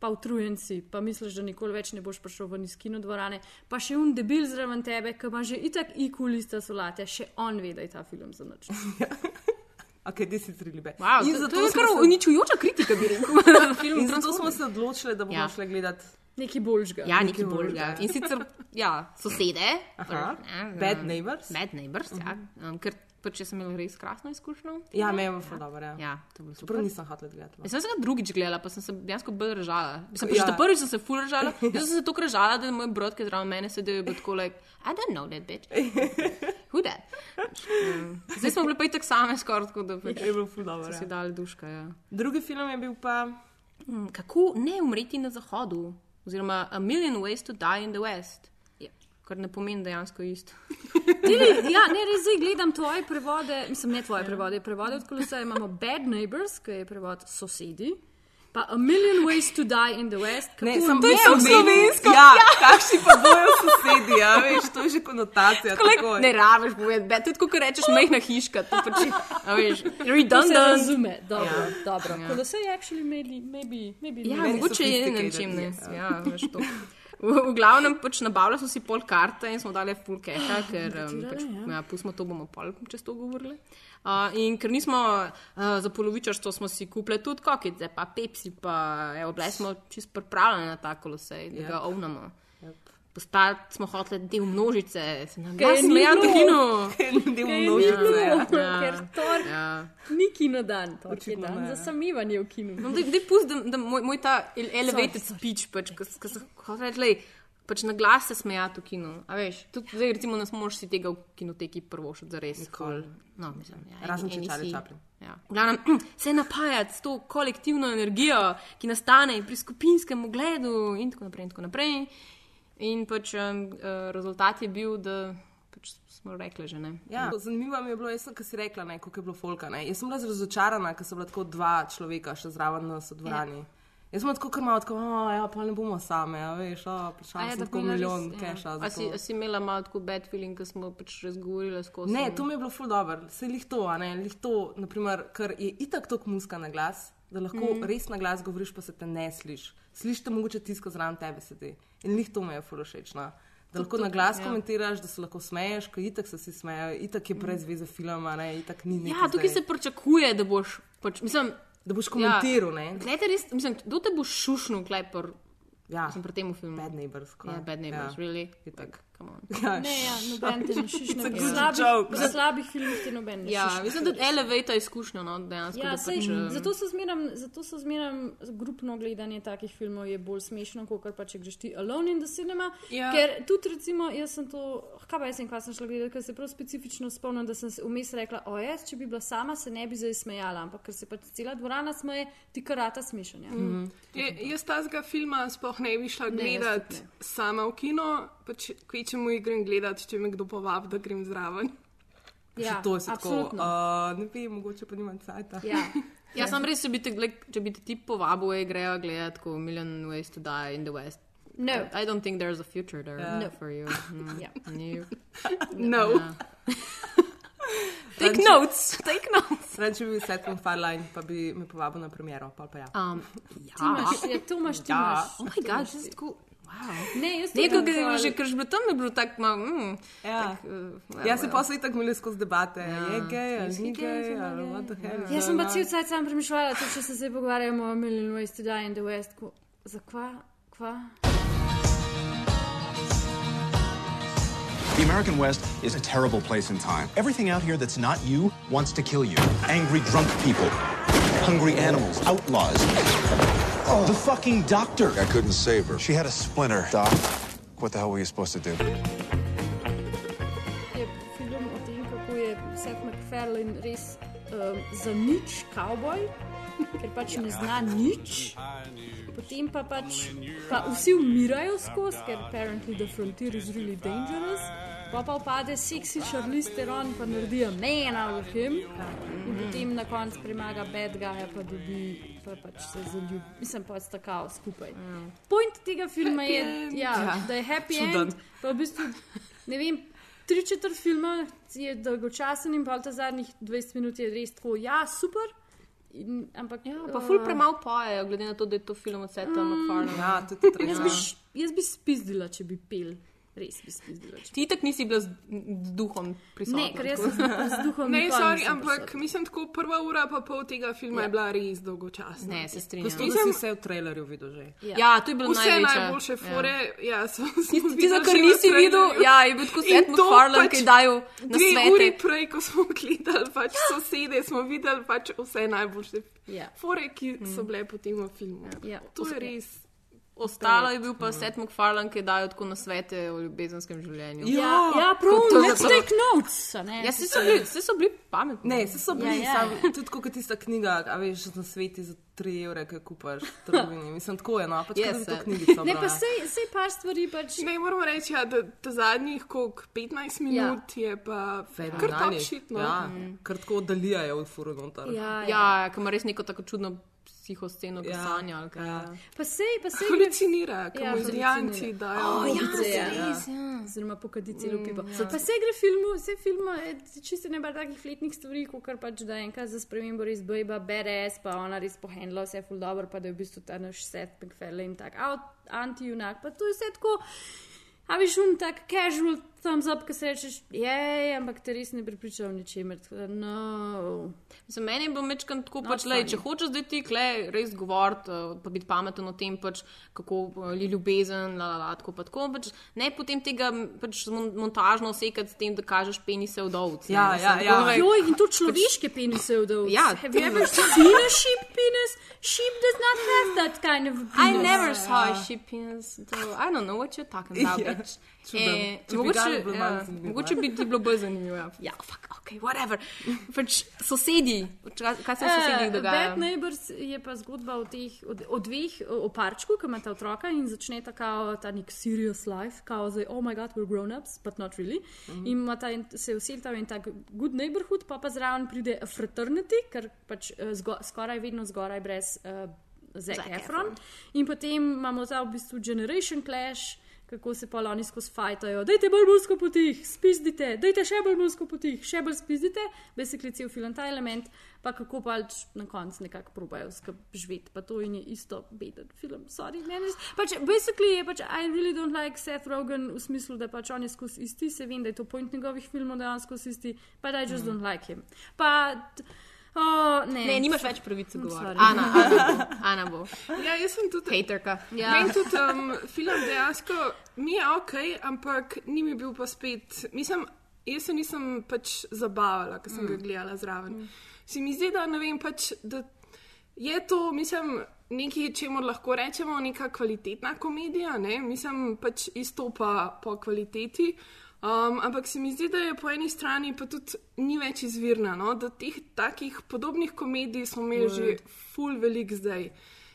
Speaker 3: Pa utrujen si, pa misliš, da nikoli več ne boš prišel ven iz kinodvorane, pa še un debil zraven tebe, ki ima že itak IQ lista solate, še on ve, da je ta film za noč.
Speaker 5: Ok, ti si tri libe.
Speaker 4: Wow,
Speaker 5: in
Speaker 4: to,
Speaker 5: zato
Speaker 4: to je kar
Speaker 5: se-
Speaker 4: uničujoča kritika, bi rekel.
Speaker 5: In zato smo se odločili, da bomo
Speaker 4: Ja.
Speaker 5: šli gledati
Speaker 3: Nekaj boljšega.
Speaker 4: Ja, nekaj boljšega. In sicer, ja, sosede.
Speaker 5: Aha.
Speaker 4: Ne,
Speaker 5: Bad
Speaker 4: um,
Speaker 5: Neighbors.
Speaker 4: Bad Neighbors, ja. Um, ker pač jaz sem imel res krasno izkušnjo.
Speaker 5: Ja, me je bilo dobro. Ja.
Speaker 4: Ja.
Speaker 5: Čeprav nisem hotel gledati.
Speaker 4: Jaz sem se ga drugič gledala, pa sem se dejansko bolj režala. Sem pa
Speaker 5: Ja.
Speaker 4: prvič sem se ful režala. Jaz sem se tako režala, da je moj brat, ki je zraven mene sedel, je bil tako like, I don't know that bitch. That? Um, zdaj smo bili pa itak same skoraj tako, da pač
Speaker 5: Je bilo ful dobro.
Speaker 4: so si
Speaker 5: Ja.
Speaker 4: dali duška. Ja.
Speaker 5: Drugi film je bil pa
Speaker 4: Mm, Kako ne umreti na zahodu? Oziroma, A Million Ways to Die in the West. Ja, kar ne pomeni dejansko isto.
Speaker 3: Tili, ja, ne, res zdaj gledam tvoje prevode, mislim, ne tvoje prevode, prevode od Koloseja imamo Bad Neighbors, ki je prevod sosedi, pa A Million Ways to Die in the West. kako
Speaker 5: Ne, sem
Speaker 3: ne
Speaker 5: bil
Speaker 3: umeti-
Speaker 5: slovensko. Ja, ja. kakšni pa bojo sosedi, ja, veš, to je že konotacija. takoj.
Speaker 4: Ne rabiš povedati, tudi ko rečeš majhna hiška, to pač je, a veš,
Speaker 3: To se
Speaker 4: redundant.
Speaker 3: razume, dobro, ja. dobro. Ja. Kolosej actually maybe, maybe, maybe
Speaker 4: Ja, mogoče je čem ne.
Speaker 5: yes.
Speaker 4: Ja, veš to. V, v glavnem pač nabavili smo si pol karte in smo dali full keha, ker um, pač, ja, pustimo to, bomo pol čez to govorili. Uh, in ker nismo uh, za polovičarstvo, smo si kupili tudi kokice, pa Pepsi, pa evo, bili smo čist pripravljeni na ta kolosej, da ga ovnamo. Postali smo hoteli del množice, se nam
Speaker 3: je
Speaker 4: glas
Speaker 3: ni
Speaker 4: smejal v
Speaker 3: bilo.
Speaker 4: kinu.
Speaker 5: Del
Speaker 3: Ker je ni
Speaker 5: množice.
Speaker 3: bilo,
Speaker 4: Ja.
Speaker 3: ker tork
Speaker 4: Ja.
Speaker 3: ni kino dan, tork je dan za samivanje v kinu.
Speaker 4: No, daj, daj pust, da, da moj, moj ta ele- elevated
Speaker 3: Sorry,
Speaker 4: speech, pač, ko sem hotel reči, lej, pač na glas se smejati v kinu. A veš, tudi zdaj recimo ne smeš si tega v kinoteki prvo še za res.
Speaker 5: Nikoli.
Speaker 4: No, mislim, ja,
Speaker 5: Razen
Speaker 4: eni-
Speaker 5: če
Speaker 4: si-
Speaker 5: Chaplin.
Speaker 4: Ja. V glavnem, se napajati s to kolektivno energijo, ki nastane pri skupinskem ogledu in tako naprej. In, tako naprej. in pač um, rezultat je bil, da pač smo rekli že ne.
Speaker 5: Ja, zanimivo mi je bilo, jaz ki si rekla, ne, koliko je bilo folka. Ne. Jaz sem bila razočarana, ker so bila tako dva človeka še zraven nas v dvorani. Ja. Jaz sem tako kar malo, tako, oh, ja, pa ne bomo same, a veš, oh,
Speaker 4: A
Speaker 5: plačala
Speaker 4: je,
Speaker 5: sem tako
Speaker 4: bila res-
Speaker 5: milijon
Speaker 4: ja.
Speaker 5: keša.
Speaker 4: A si, a si imela malo tako bad feeling, ko smo pač razgovorili skozi.
Speaker 5: Ne, to mi je bilo ful dobro, se lih to, a ne, lih to, naprimer, ker je itak tok muska na glas, da lahko mm. res na glas govoriš, pa se te ne slišiš. Slišiš te mogoče tisto zraven tebe sedi. In lih to mi je ful všeč. No. Da lahko na glas ja. komentiraš, da se lahko smeješ, ker itak se vsi smejejo, itak je brez veze filma, ne, itak ni nič.
Speaker 4: Ja, tukaj se pričakuje, da boš, pač, mislim,
Speaker 5: Da boš komentiral, ja.
Speaker 4: Glede, res, mislim, kdo te bo šušnil, kaj pri,
Speaker 5: Ja,
Speaker 4: mislim, pri tem filmu?
Speaker 5: bad neighbors.
Speaker 4: Ja, bad neighbors, ja. really?
Speaker 5: Itak.
Speaker 4: On.
Speaker 5: Ja,
Speaker 3: Ne, ja, noben te ne šišne.
Speaker 5: a
Speaker 3: V
Speaker 5: good
Speaker 3: slabih, v slabih filmih te noben ne
Speaker 4: Ja, mislim, da elevata izkušnja, no, dejansko.
Speaker 3: Ja,
Speaker 4: da
Speaker 3: sej,
Speaker 4: pač,
Speaker 3: zato so zmeram, zato so zmeram grupno gledanje takih filmov je bolj smešno, kot pa če greš ti alone in the cinema.
Speaker 2: Ja.
Speaker 3: Ker tudi recimo, jaz sem to, kaj pa jaz sem, kaj sem šla gledati, ker se prav specifično spomnim, da sem se vmes rekla, o jaz, če bi bila sama, se ne bi zdaj smejala, ampak ker se pač cela dvorana smeje, ti karata smešanja. Mm.
Speaker 2: Je, jaz tazga filma sploh ne bi šla gledati sama v kino, pač kvečemu jih grem gledati, če me kdo povabi, da grem zraven.
Speaker 3: Ja,
Speaker 5: to je tako,
Speaker 3: absolutno.
Speaker 5: uh, ne vem, mogoče pa nimam cajta.
Speaker 3: Ja.
Speaker 4: Ja, sam res, če bi te, če bi te ti povabil, ej, grejo gledati, ko Million Ways to Die in the West.
Speaker 3: No.
Speaker 4: I don't think there's a future there
Speaker 3: No.
Speaker 4: for you. Mm,
Speaker 3: Ja.
Speaker 4: no.
Speaker 2: No.
Speaker 4: Take notes, take notes.
Speaker 5: Če bi bil Seth MacFarlane, pa bi me povabil na premiero, pa pa ja.
Speaker 4: Um,
Speaker 3: Ti
Speaker 4: ja.
Speaker 3: imaš, ja, to imaš, ti
Speaker 5: Ja.
Speaker 3: imaš.
Speaker 4: Oh my god, this is cool. Wow.
Speaker 3: Ne, jaz
Speaker 4: Ne,
Speaker 3: tudi
Speaker 4: ko
Speaker 3: imam
Speaker 4: je
Speaker 3: pol-
Speaker 4: že, ker že bilo tam, je bilo tako malo. Mm,
Speaker 5: Ja.
Speaker 4: tak, uh,
Speaker 5: Ja, se pa so itak imeli skozi debate,
Speaker 4: Ja.
Speaker 5: je gej ali ni
Speaker 4: gej,
Speaker 5: ali what the hell.
Speaker 3: Jaz sem pa cel cel sam premišljala, tudi če se zdaj pogovarjamo o Million Ways to Die in the West. Ko, za kva? kva?
Speaker 10: The American West is a terrible place in time. Everything out here that's not you wants to kill you. Angry drunk people, hungry animals, outlaws. The fucking doctor.
Speaker 11: I couldn't save her. She had a splinter. Doc, what the hell were you supposed to do?
Speaker 3: Je film o tem, kako je Seth MacFarlane res um, za nič kavboj, ker pač ne zna nič. Potem pa pač pa vsi umirajo skozi, ker apparently the frontier is really dangerous. Pa pa upade seksi Charlize Theron, pa naredi man out of him. In potem na koncu premaga bad guy, pa dobi, pa pač se zaljubi. Mislim, pa sta kao skupaj. Point tega filma je, ja, da je happy
Speaker 5: Čuden.
Speaker 3: end, pa v bistvu, ne vem, tri četrt filma je dolgočasen in pa ta zadnjih 20 minut je res tako, ja, super. In, ampak,
Speaker 4: ja, pa ful premalo pojejo, glede na to, da je to film od Seta MacFarlane.
Speaker 5: Ja, tudi
Speaker 3: Jaz bi, š- jaz bi spizdila, če bi pel. Res bi spizdila. Če...
Speaker 4: Ti tak nisi bila z, duhom prisotna.
Speaker 3: Ne, ker jaz sem z duhom
Speaker 2: Ne, sorry, ampak
Speaker 3: prisotna.
Speaker 2: mislim, tako prva ura pa pol tega filma
Speaker 3: Ja.
Speaker 2: je bila res dolgočasna.
Speaker 4: Ne, se strinjam.
Speaker 5: Pusti, da si vse v trailerju videl že.
Speaker 4: Ja, to je bilo
Speaker 2: Vse
Speaker 4: največje.
Speaker 2: najboljše fore, ja, ja so
Speaker 4: Ti, ti za kar nisi videl, ja, je bil tako Seth MacFarlane,
Speaker 2: pač
Speaker 4: ki dajo na
Speaker 2: Dve uri
Speaker 4: svete.
Speaker 2: prej, ko smo gledali pač sosede, smo videli pač vse najboljše
Speaker 3: Ja.
Speaker 2: fore, ki so bile potem v filmu.
Speaker 3: Ja.
Speaker 2: To je res.
Speaker 4: Ostalo je bil pa Seth MacFarlane, ki dajo tako na svete o ljubezenskem življenju.
Speaker 3: Ja, ja prav,
Speaker 4: To je
Speaker 3: let's
Speaker 4: zato-
Speaker 3: take notes. a Ne?
Speaker 4: Ja, vsi so bili, vsi so bili pametni.
Speaker 5: Ne, se so bili,
Speaker 3: Ja,
Speaker 5: ja,
Speaker 3: ja.
Speaker 5: ja. tudi kot tista knjiga, a veš, na sveti za 3 evre, ki jo kupaš v trgovini. Mislim, tako je, no, pač
Speaker 4: Yes,
Speaker 5: to
Speaker 4: sir.
Speaker 5: knjigico.
Speaker 3: Ne, pa
Speaker 5: brala.
Speaker 3: sej, sej par stvari pač.
Speaker 2: Ne, moramo reči, ja, da, da zadnjih koliko 15 minut ja. je pa kar top
Speaker 5: Fenomenalni.
Speaker 2: shit. No.
Speaker 5: Ja, kar tako oddalijajo od furu noter.
Speaker 3: Ja, ja.
Speaker 4: Ja, ki ima res neko tako čudno psihosceno, ki
Speaker 5: Ja,
Speaker 4: kaj.
Speaker 5: ja.
Speaker 3: Pa sej, pa sej.
Speaker 2: Halucinira,
Speaker 3: Ja,
Speaker 2: ko mu izdijanci
Speaker 3: halucinira.
Speaker 2: dajo.
Speaker 3: Oh, ja, ja,
Speaker 4: Res, ja.
Speaker 3: Oziroma pokadi celo pipo. Ja. Pa se gre filmu, vse filma, je čisto ne bar takih fletnih stvari, kot kar pač da enkrat za spremembo res bojba, BRS, pa ona res pohendla vse ful dobro, pa da je v bistvu ta naš set McFarlane tak anti-junak, pa to je vse tako. A veš, un tak casual thumbs up, ki se rečeš, je, ampak te res ne pripričal v ničemer. No.
Speaker 4: Za mene bilo mečkan tako,
Speaker 3: Not
Speaker 4: pač, lej, če hočeš zdaj ti kle res govoriti, uh, pa biti pameten o tem, pač, kako uh, je ljubezen, la, la, la, tako pa tako, pač, ne potem tega pač, mon- montažno osekati s tem, da kažeš penise vdovc. ne.
Speaker 5: Ja, ja, ja.
Speaker 4: tako,
Speaker 3: Joj, in to človeške penise vdov.
Speaker 4: Ja,
Speaker 3: Have you ever seen a sheep penis? Sheep does not have that kind of penis.
Speaker 4: I never saw a sheep penis, though I don't know what you're talking about.
Speaker 5: Ja,
Speaker 4: bitch. Eh,
Speaker 5: Če
Speaker 4: mogoče,
Speaker 5: bi
Speaker 4: ja, mogoče bi ti bilo bolj zanimivo. Ja, ja fuck, ok, whatever. Pač sosedi, kaj, se v sosedih
Speaker 3: Eh,
Speaker 4: dogaja?
Speaker 3: Bad Neighbors je pa zgodba o, teh, o, o dveh, o, parčku, ki imata otroka in začne ta, kao, ta nek serious life, kao zdaj, oh my god, we're grown ups, but not really. Mm -hmm. In en- se vselita v en tak good neighborhood, pa pa zraven pride fraternity, ker pač eh, zgo, skoraj vedno zgoraj brez uh, Zac
Speaker 4: Zac
Speaker 3: Efron.
Speaker 4: Efron.
Speaker 3: In potem imamo ta v bistvu generation clash. Kako se pa oni skozi fajtajo, dajte bolj musko potih, spizdite, dajte še bolj musko potih, še bolj spizdite, basically cel film ta element, pa kako pač na koncu nekako probajo skupaj živeti. Pa to in je isto beden film, sorry, meni. je- Pač, basically je pač, I really don't like Seth Rogen v smislu, da pač on je skozi isti, se vem, da je to point njegovih filmov, da je on skozi isti, but I just mm. don't like him. Pa, t- oh, ne.
Speaker 4: Ne, nimaš več pravice
Speaker 3: I'm
Speaker 4: govoriti. Ana, Ana bo. Ana bo.
Speaker 2: Ja, jaz sem tudi.
Speaker 4: Haterka.
Speaker 3: Ja.
Speaker 2: Meni tudi um, film dejansko mi je ok, ampak ni mi bil pa spet. Mislim, jaz se nisem pač zabavala, ker sem mm. ga gledala zraven. Mm. Se mi zdi, da ne vem, pač, da je to, mislim. Nekaj, čemu lahko rečemo, neka kvalitetna komedija, ne? mislim, pač izstopa po kvaliteti. Um, ampak se mi zdi, da je po eni strani pa tudi ni več izvirna. No? Da teh takih podobnih komedij smo imeli že full velik zdaj.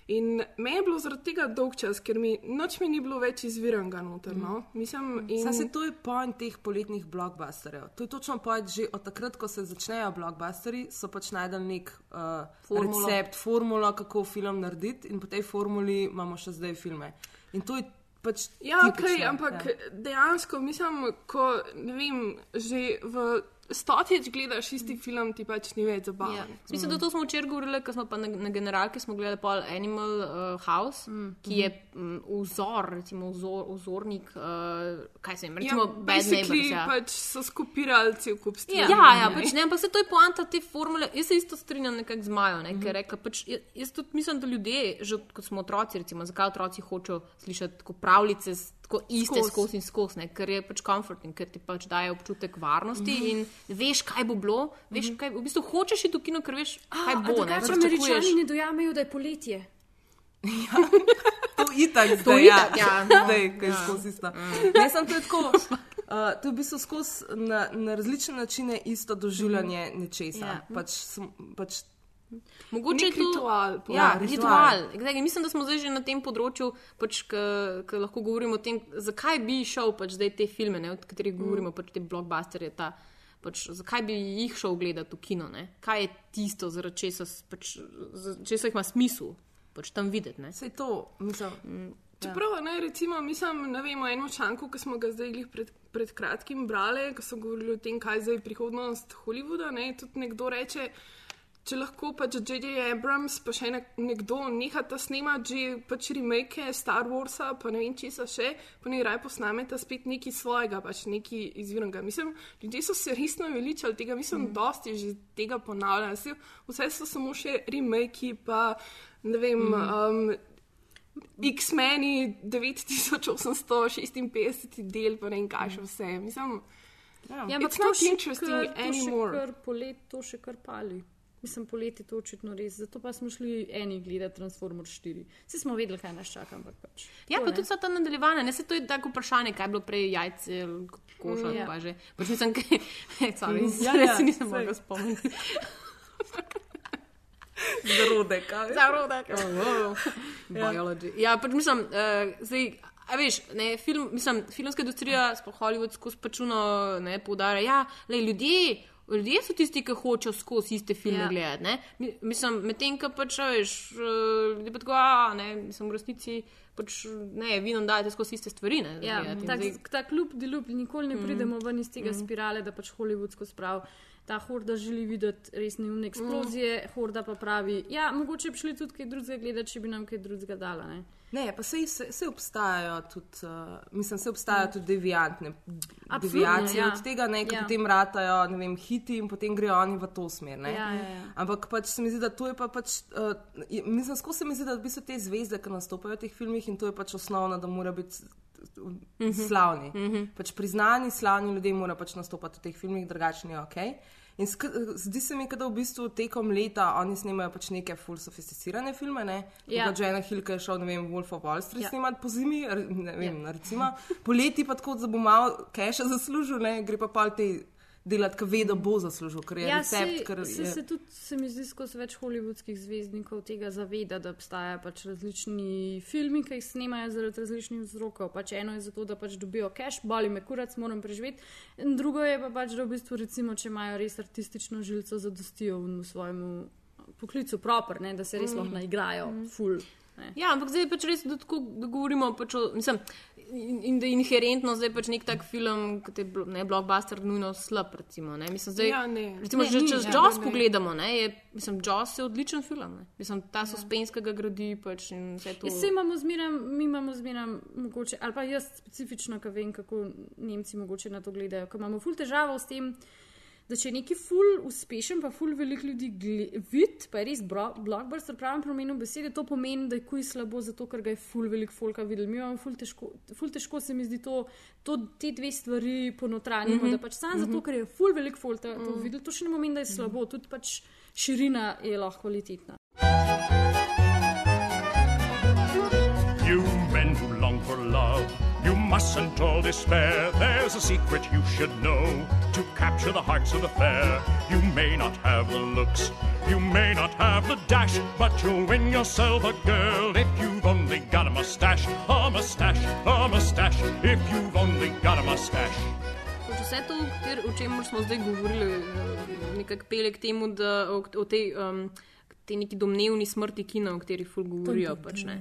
Speaker 2: In me je bilo zaradi tega dolg čas, ker mi noč mi ni bilo več izviranega noter. No? Mislim, in...
Speaker 5: Saj se to je point teh poletnih blockbusterjev. To je točno point, že od takrat, ko se začnejo blockbusteri, so pač najdel nek uh,
Speaker 4: Formulo.
Speaker 5: recept, formulo, kako film narediti, in po tej formuli imamo še zdaj filme. In to je pač.
Speaker 2: Ja, ok,
Speaker 5: tipično,
Speaker 2: ampak
Speaker 5: ja.
Speaker 2: ja. dejansko mislim, ko ne vem, že v stotič gledaš isti film, ti pač ni več zabaven.
Speaker 4: Ja. Mislim, da to smo včeraj govorili, ko smo pa na, na generalki smo gledali pol Animal uh, House, mm. ki je um, vzor, recimo vzor, vzornik, uh, kaj se jim, recimo
Speaker 2: ja,
Speaker 4: Bad Neighbors. Ja.
Speaker 2: pač so skupirali cel kup stvari.
Speaker 4: Ja, ja, ja pač ne, ampak se to je poanta te formule. Jaz se isto strinjam nekako z Majo, ne, ker je rekla, pač, jaz, jaz tudi mislim, da ljudje, že kot smo otroci, recimo, zakaj otroci hočejo slišati pravljice, s- tako iste
Speaker 2: Skozi.
Speaker 4: in skozi, ne, ker je pač comforting, ker ti pač daje občutek varnosti mm -hmm. in veš, kaj bo bilo, veš, kaj, v bistvu hočeš iti v kino, ker veš, kaj bo. ne,
Speaker 3: Drugače
Speaker 4: pričakuješ.
Speaker 3: američani ne dojamejo, da je poletje.
Speaker 5: To je itak,
Speaker 4: To
Speaker 5: zdaj,
Speaker 4: itak,
Speaker 5: ja.
Speaker 4: ja.
Speaker 5: Zdaj, ko je skozi ista. Ne, sem to je tako. Uh, to je v bistvu skozi na, na različne načine isto doživljanje nečesa.
Speaker 4: Ja.
Speaker 5: Pač, sem- pač,
Speaker 4: Mogoče je to
Speaker 2: ritual,
Speaker 4: Ja, ritual.
Speaker 5: ritual.
Speaker 4: Mislim, da smo zdaj že na tem področju, pač, ki lahko govorimo o tem, zakaj bi šel pač zdaj te filme, ne, o katerih govorimo, pač te blockbusterje. Ta, pač, zakaj bi jih šel gledati v kino? Ne? Kaj je tisto, zaradi česa, pač, česa ima smisel pač, tam videti? Ne?
Speaker 5: Sej to, mislim.
Speaker 2: Čeprav, ne, recimo, mislim, ne vem, o enem članku, ki smo ga zdaj pred, pred kratkim brali, ko so govorili o tem, kaj zdaj je prihodnost Hollywooda. Ne, tudi nekdo reče, če lahko pač J.J. Abrams, pa še nek, nekdo nehata snemati že pač remake Star Warsa, pa ne vem česa še, pa ne raj posnameta spet nekaj svojega, pač nekaj izvirnega. Mislim, ljudje so se resno veličali tega, mislim, mm. dosti že tega ponavljali. Saj Vse so samo še remake, pa ne vem. Mm. Um, X-meni 9856 del, pa ne vem kaj še vse. Mislim,
Speaker 5: Ja.
Speaker 3: Ja,
Speaker 2: It's
Speaker 3: ampak to
Speaker 2: not
Speaker 3: še
Speaker 2: interesting
Speaker 3: kar- to še
Speaker 2: anymore.
Speaker 3: kar Polet to še kar pali. Mislim, poleti to očitno res. Zato pa smo šli eni gledati Transformers 4. Vsi smo vedeli, kaj nas čaka, ampak pač.
Speaker 4: Ja,
Speaker 3: to,
Speaker 4: pa
Speaker 3: ne.
Speaker 4: tudi so ta nadaljevanja. Ne, se to je tako vprašanje, kaj je bilo prej jajce, koša,
Speaker 3: Mm, ja.
Speaker 4: pa že. Pač mislim, kaj, sorry,
Speaker 5: Ja,
Speaker 4: res
Speaker 5: ja,
Speaker 4: si nisem mogla spomniti.
Speaker 5: Zarodek. a veš?
Speaker 4: Zarodek. Biology. Ja, pač mislim, uh, zdaj. A veš, ne, film, mislim, filmska industrija, sploh Hollywood, skozi pačuno poudarja, da ja, lej, ljudje, ljudje so tisti, ki hočejo skozi iste filme
Speaker 3: Ja.
Speaker 4: yeah. gledati. ne. Mi- Mislim, medtem, ko pač, veš, eh, ljudje pa tako, a ne, mislim, v resnici, pač, ne, vi nam dajete skozi iste stvari. Ne,
Speaker 3: Ja,
Speaker 4: gledati.
Speaker 3: Tak,
Speaker 4: zdaj-
Speaker 3: tak kljub delup, nikoli ne pridemo ven iz tega spirale, da pač hollywoodsko sprav. Ta horda želi videti res neumne eksplozije, horda pa pravi, ja, mogoče bi šli tudi kaj drugega gledati, če bi nam kaj drugega dala. Ne?
Speaker 5: Ne, pa sej, sej, sej obstajajo tudi, uh, mislim, se obstajajo tudi deviantne
Speaker 3: Absolutno,
Speaker 5: deviacije
Speaker 3: ja.
Speaker 5: od tega, ne, ki
Speaker 3: Ja.
Speaker 5: potem ratajo, ne vem, hiti in potem grejo oni v to smer. Ne.
Speaker 3: Ja, ja, ja.
Speaker 5: Ampak pač se mi zdi, da to je pa pač, uh, mislim, skozi se mi zdi, da v bistvu te zvezde, ki nastopajo v teh filmih in to je pač osnovno, da mora biti
Speaker 4: Mhm.
Speaker 5: slavni. Pač priznani, slavni ljudje morajo pač nastopati v teh filmih, drugačni je ok. In sk zdi se mi, kot da v bistvu tekom leta oni snemajo pač neke full sofisticirane filme. Ne?
Speaker 3: Ja.
Speaker 5: Ja. Jenna Hill, ki je šel, ne vem, Wolf of Wall Street
Speaker 3: Ja.
Speaker 5: snemati po zimi, ne vem, ja. recimo. Poleti pa tako, da bo malo keša zaslužil, ne? gre pa pa te delati, ki ve, da bo zaslužil, ker je
Speaker 3: Ja,
Speaker 5: recept.
Speaker 3: se,
Speaker 5: ker
Speaker 3: se,
Speaker 5: je...
Speaker 3: se tudi se mi zdi skozi več holivudskih zvezdnikov tega zaveda, da obstajajo pač različni filmi, ki jih snemajo zaradi različnih vzrokov. Pač eno je zato, da pač dobijo cash, boli me kurac, moram preživeti. In drugo je pa pač, da v bistvu, recimo, če imajo res artistično žilco, zadostijo v svojem poklicu proper, ne, da se res lahko naigrajo, full. Ne.
Speaker 4: Ja, ampak zdaj je pač res, da, tako, da govorimo pač o, mislim, in, in da je inherentno zdaj pač nek tak film, kot je ne, blockbuster, nujno slab. Recimo, ne. mislim, zdaj,
Speaker 2: Ja, ne.
Speaker 4: recimo,
Speaker 2: Ne,
Speaker 4: če
Speaker 2: ni,
Speaker 4: čez
Speaker 2: ja,
Speaker 4: Jaws
Speaker 2: ne.
Speaker 4: pogledamo, ne, je, mislim, Jaws je odličen film. Ne. Mislim, ta suspenz, ki ga gradi pač in vse to.
Speaker 3: Vse imamo zmeraj, mi imamo zmeraj, mogoče, ali pa jaz specifično, ki vem, kako Nemci mogoče na to gledajo, ker imamo ful težavo s tem, da če je neki ful uspešen, pa ful veliko ljudi vidi, pa je res bro- blockbuster, pravim pomenu besede, to pomeni, da je kuj slabo, zato ker ga je ful veliko folka videl. Mi imamo ful težko, ful težko se mi zdi to, to te dve stvari ponotranjimo, mm
Speaker 4: Mhm.
Speaker 3: -hmm. da pač sam zato, ker je ful veliko folka to
Speaker 4: Mhm.
Speaker 3: videl, to še ne pomeni, da je slabo, tudi pač širina je lahko kvalitetna.
Speaker 12: You men who long for love, you mustn't all despair. There's a secret you should know to capture the hearts of the fair. You may not have the looks, you may not have the dash, but you'll win yourself a girl if you've only got a mustache, a mustache, a mustache, if you've only got a mustache.
Speaker 4: Pač vse to, kjer, o čemer smo zdaj govorili, eh, nekako pele k temu, da o, o tej, um, tej neki domnevni smrti kina, o kateri ful govorijo. Pač, ne.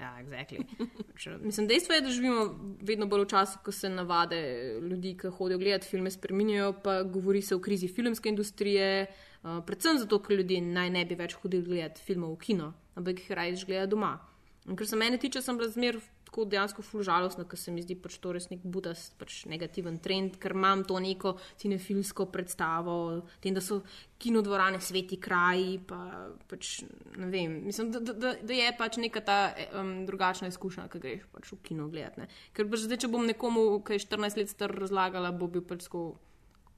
Speaker 4: Ja, exactly. mislim, dejstvo je, da živimo vedno bolj v času, ko se navade ljudi, ki hodijo gledati filme, spremenjajo, pa govori se o krizi filmske industrije. Uh, predvsem zato, ker ljudje naj ne bi več hodili gledati filmov v kino, ampak jih raje gledajo doma. In kar se mene tiče, sem razmer tako dejansko fulžalostna, ker se mi zdi pač to res nek budast, pač negativen trend, ker imam to neko cinefilsko predstavo, tem, da so kinodvorane sveti kraji, pa pač ne vem. Mislim, da, da, da, je pač neka ta um, drugačna izkušnja, ki greš pač v kino gledati. Ker pač zdaj, če bom nekomu, ki je 14 let star, razlagala, bo bil pač tako.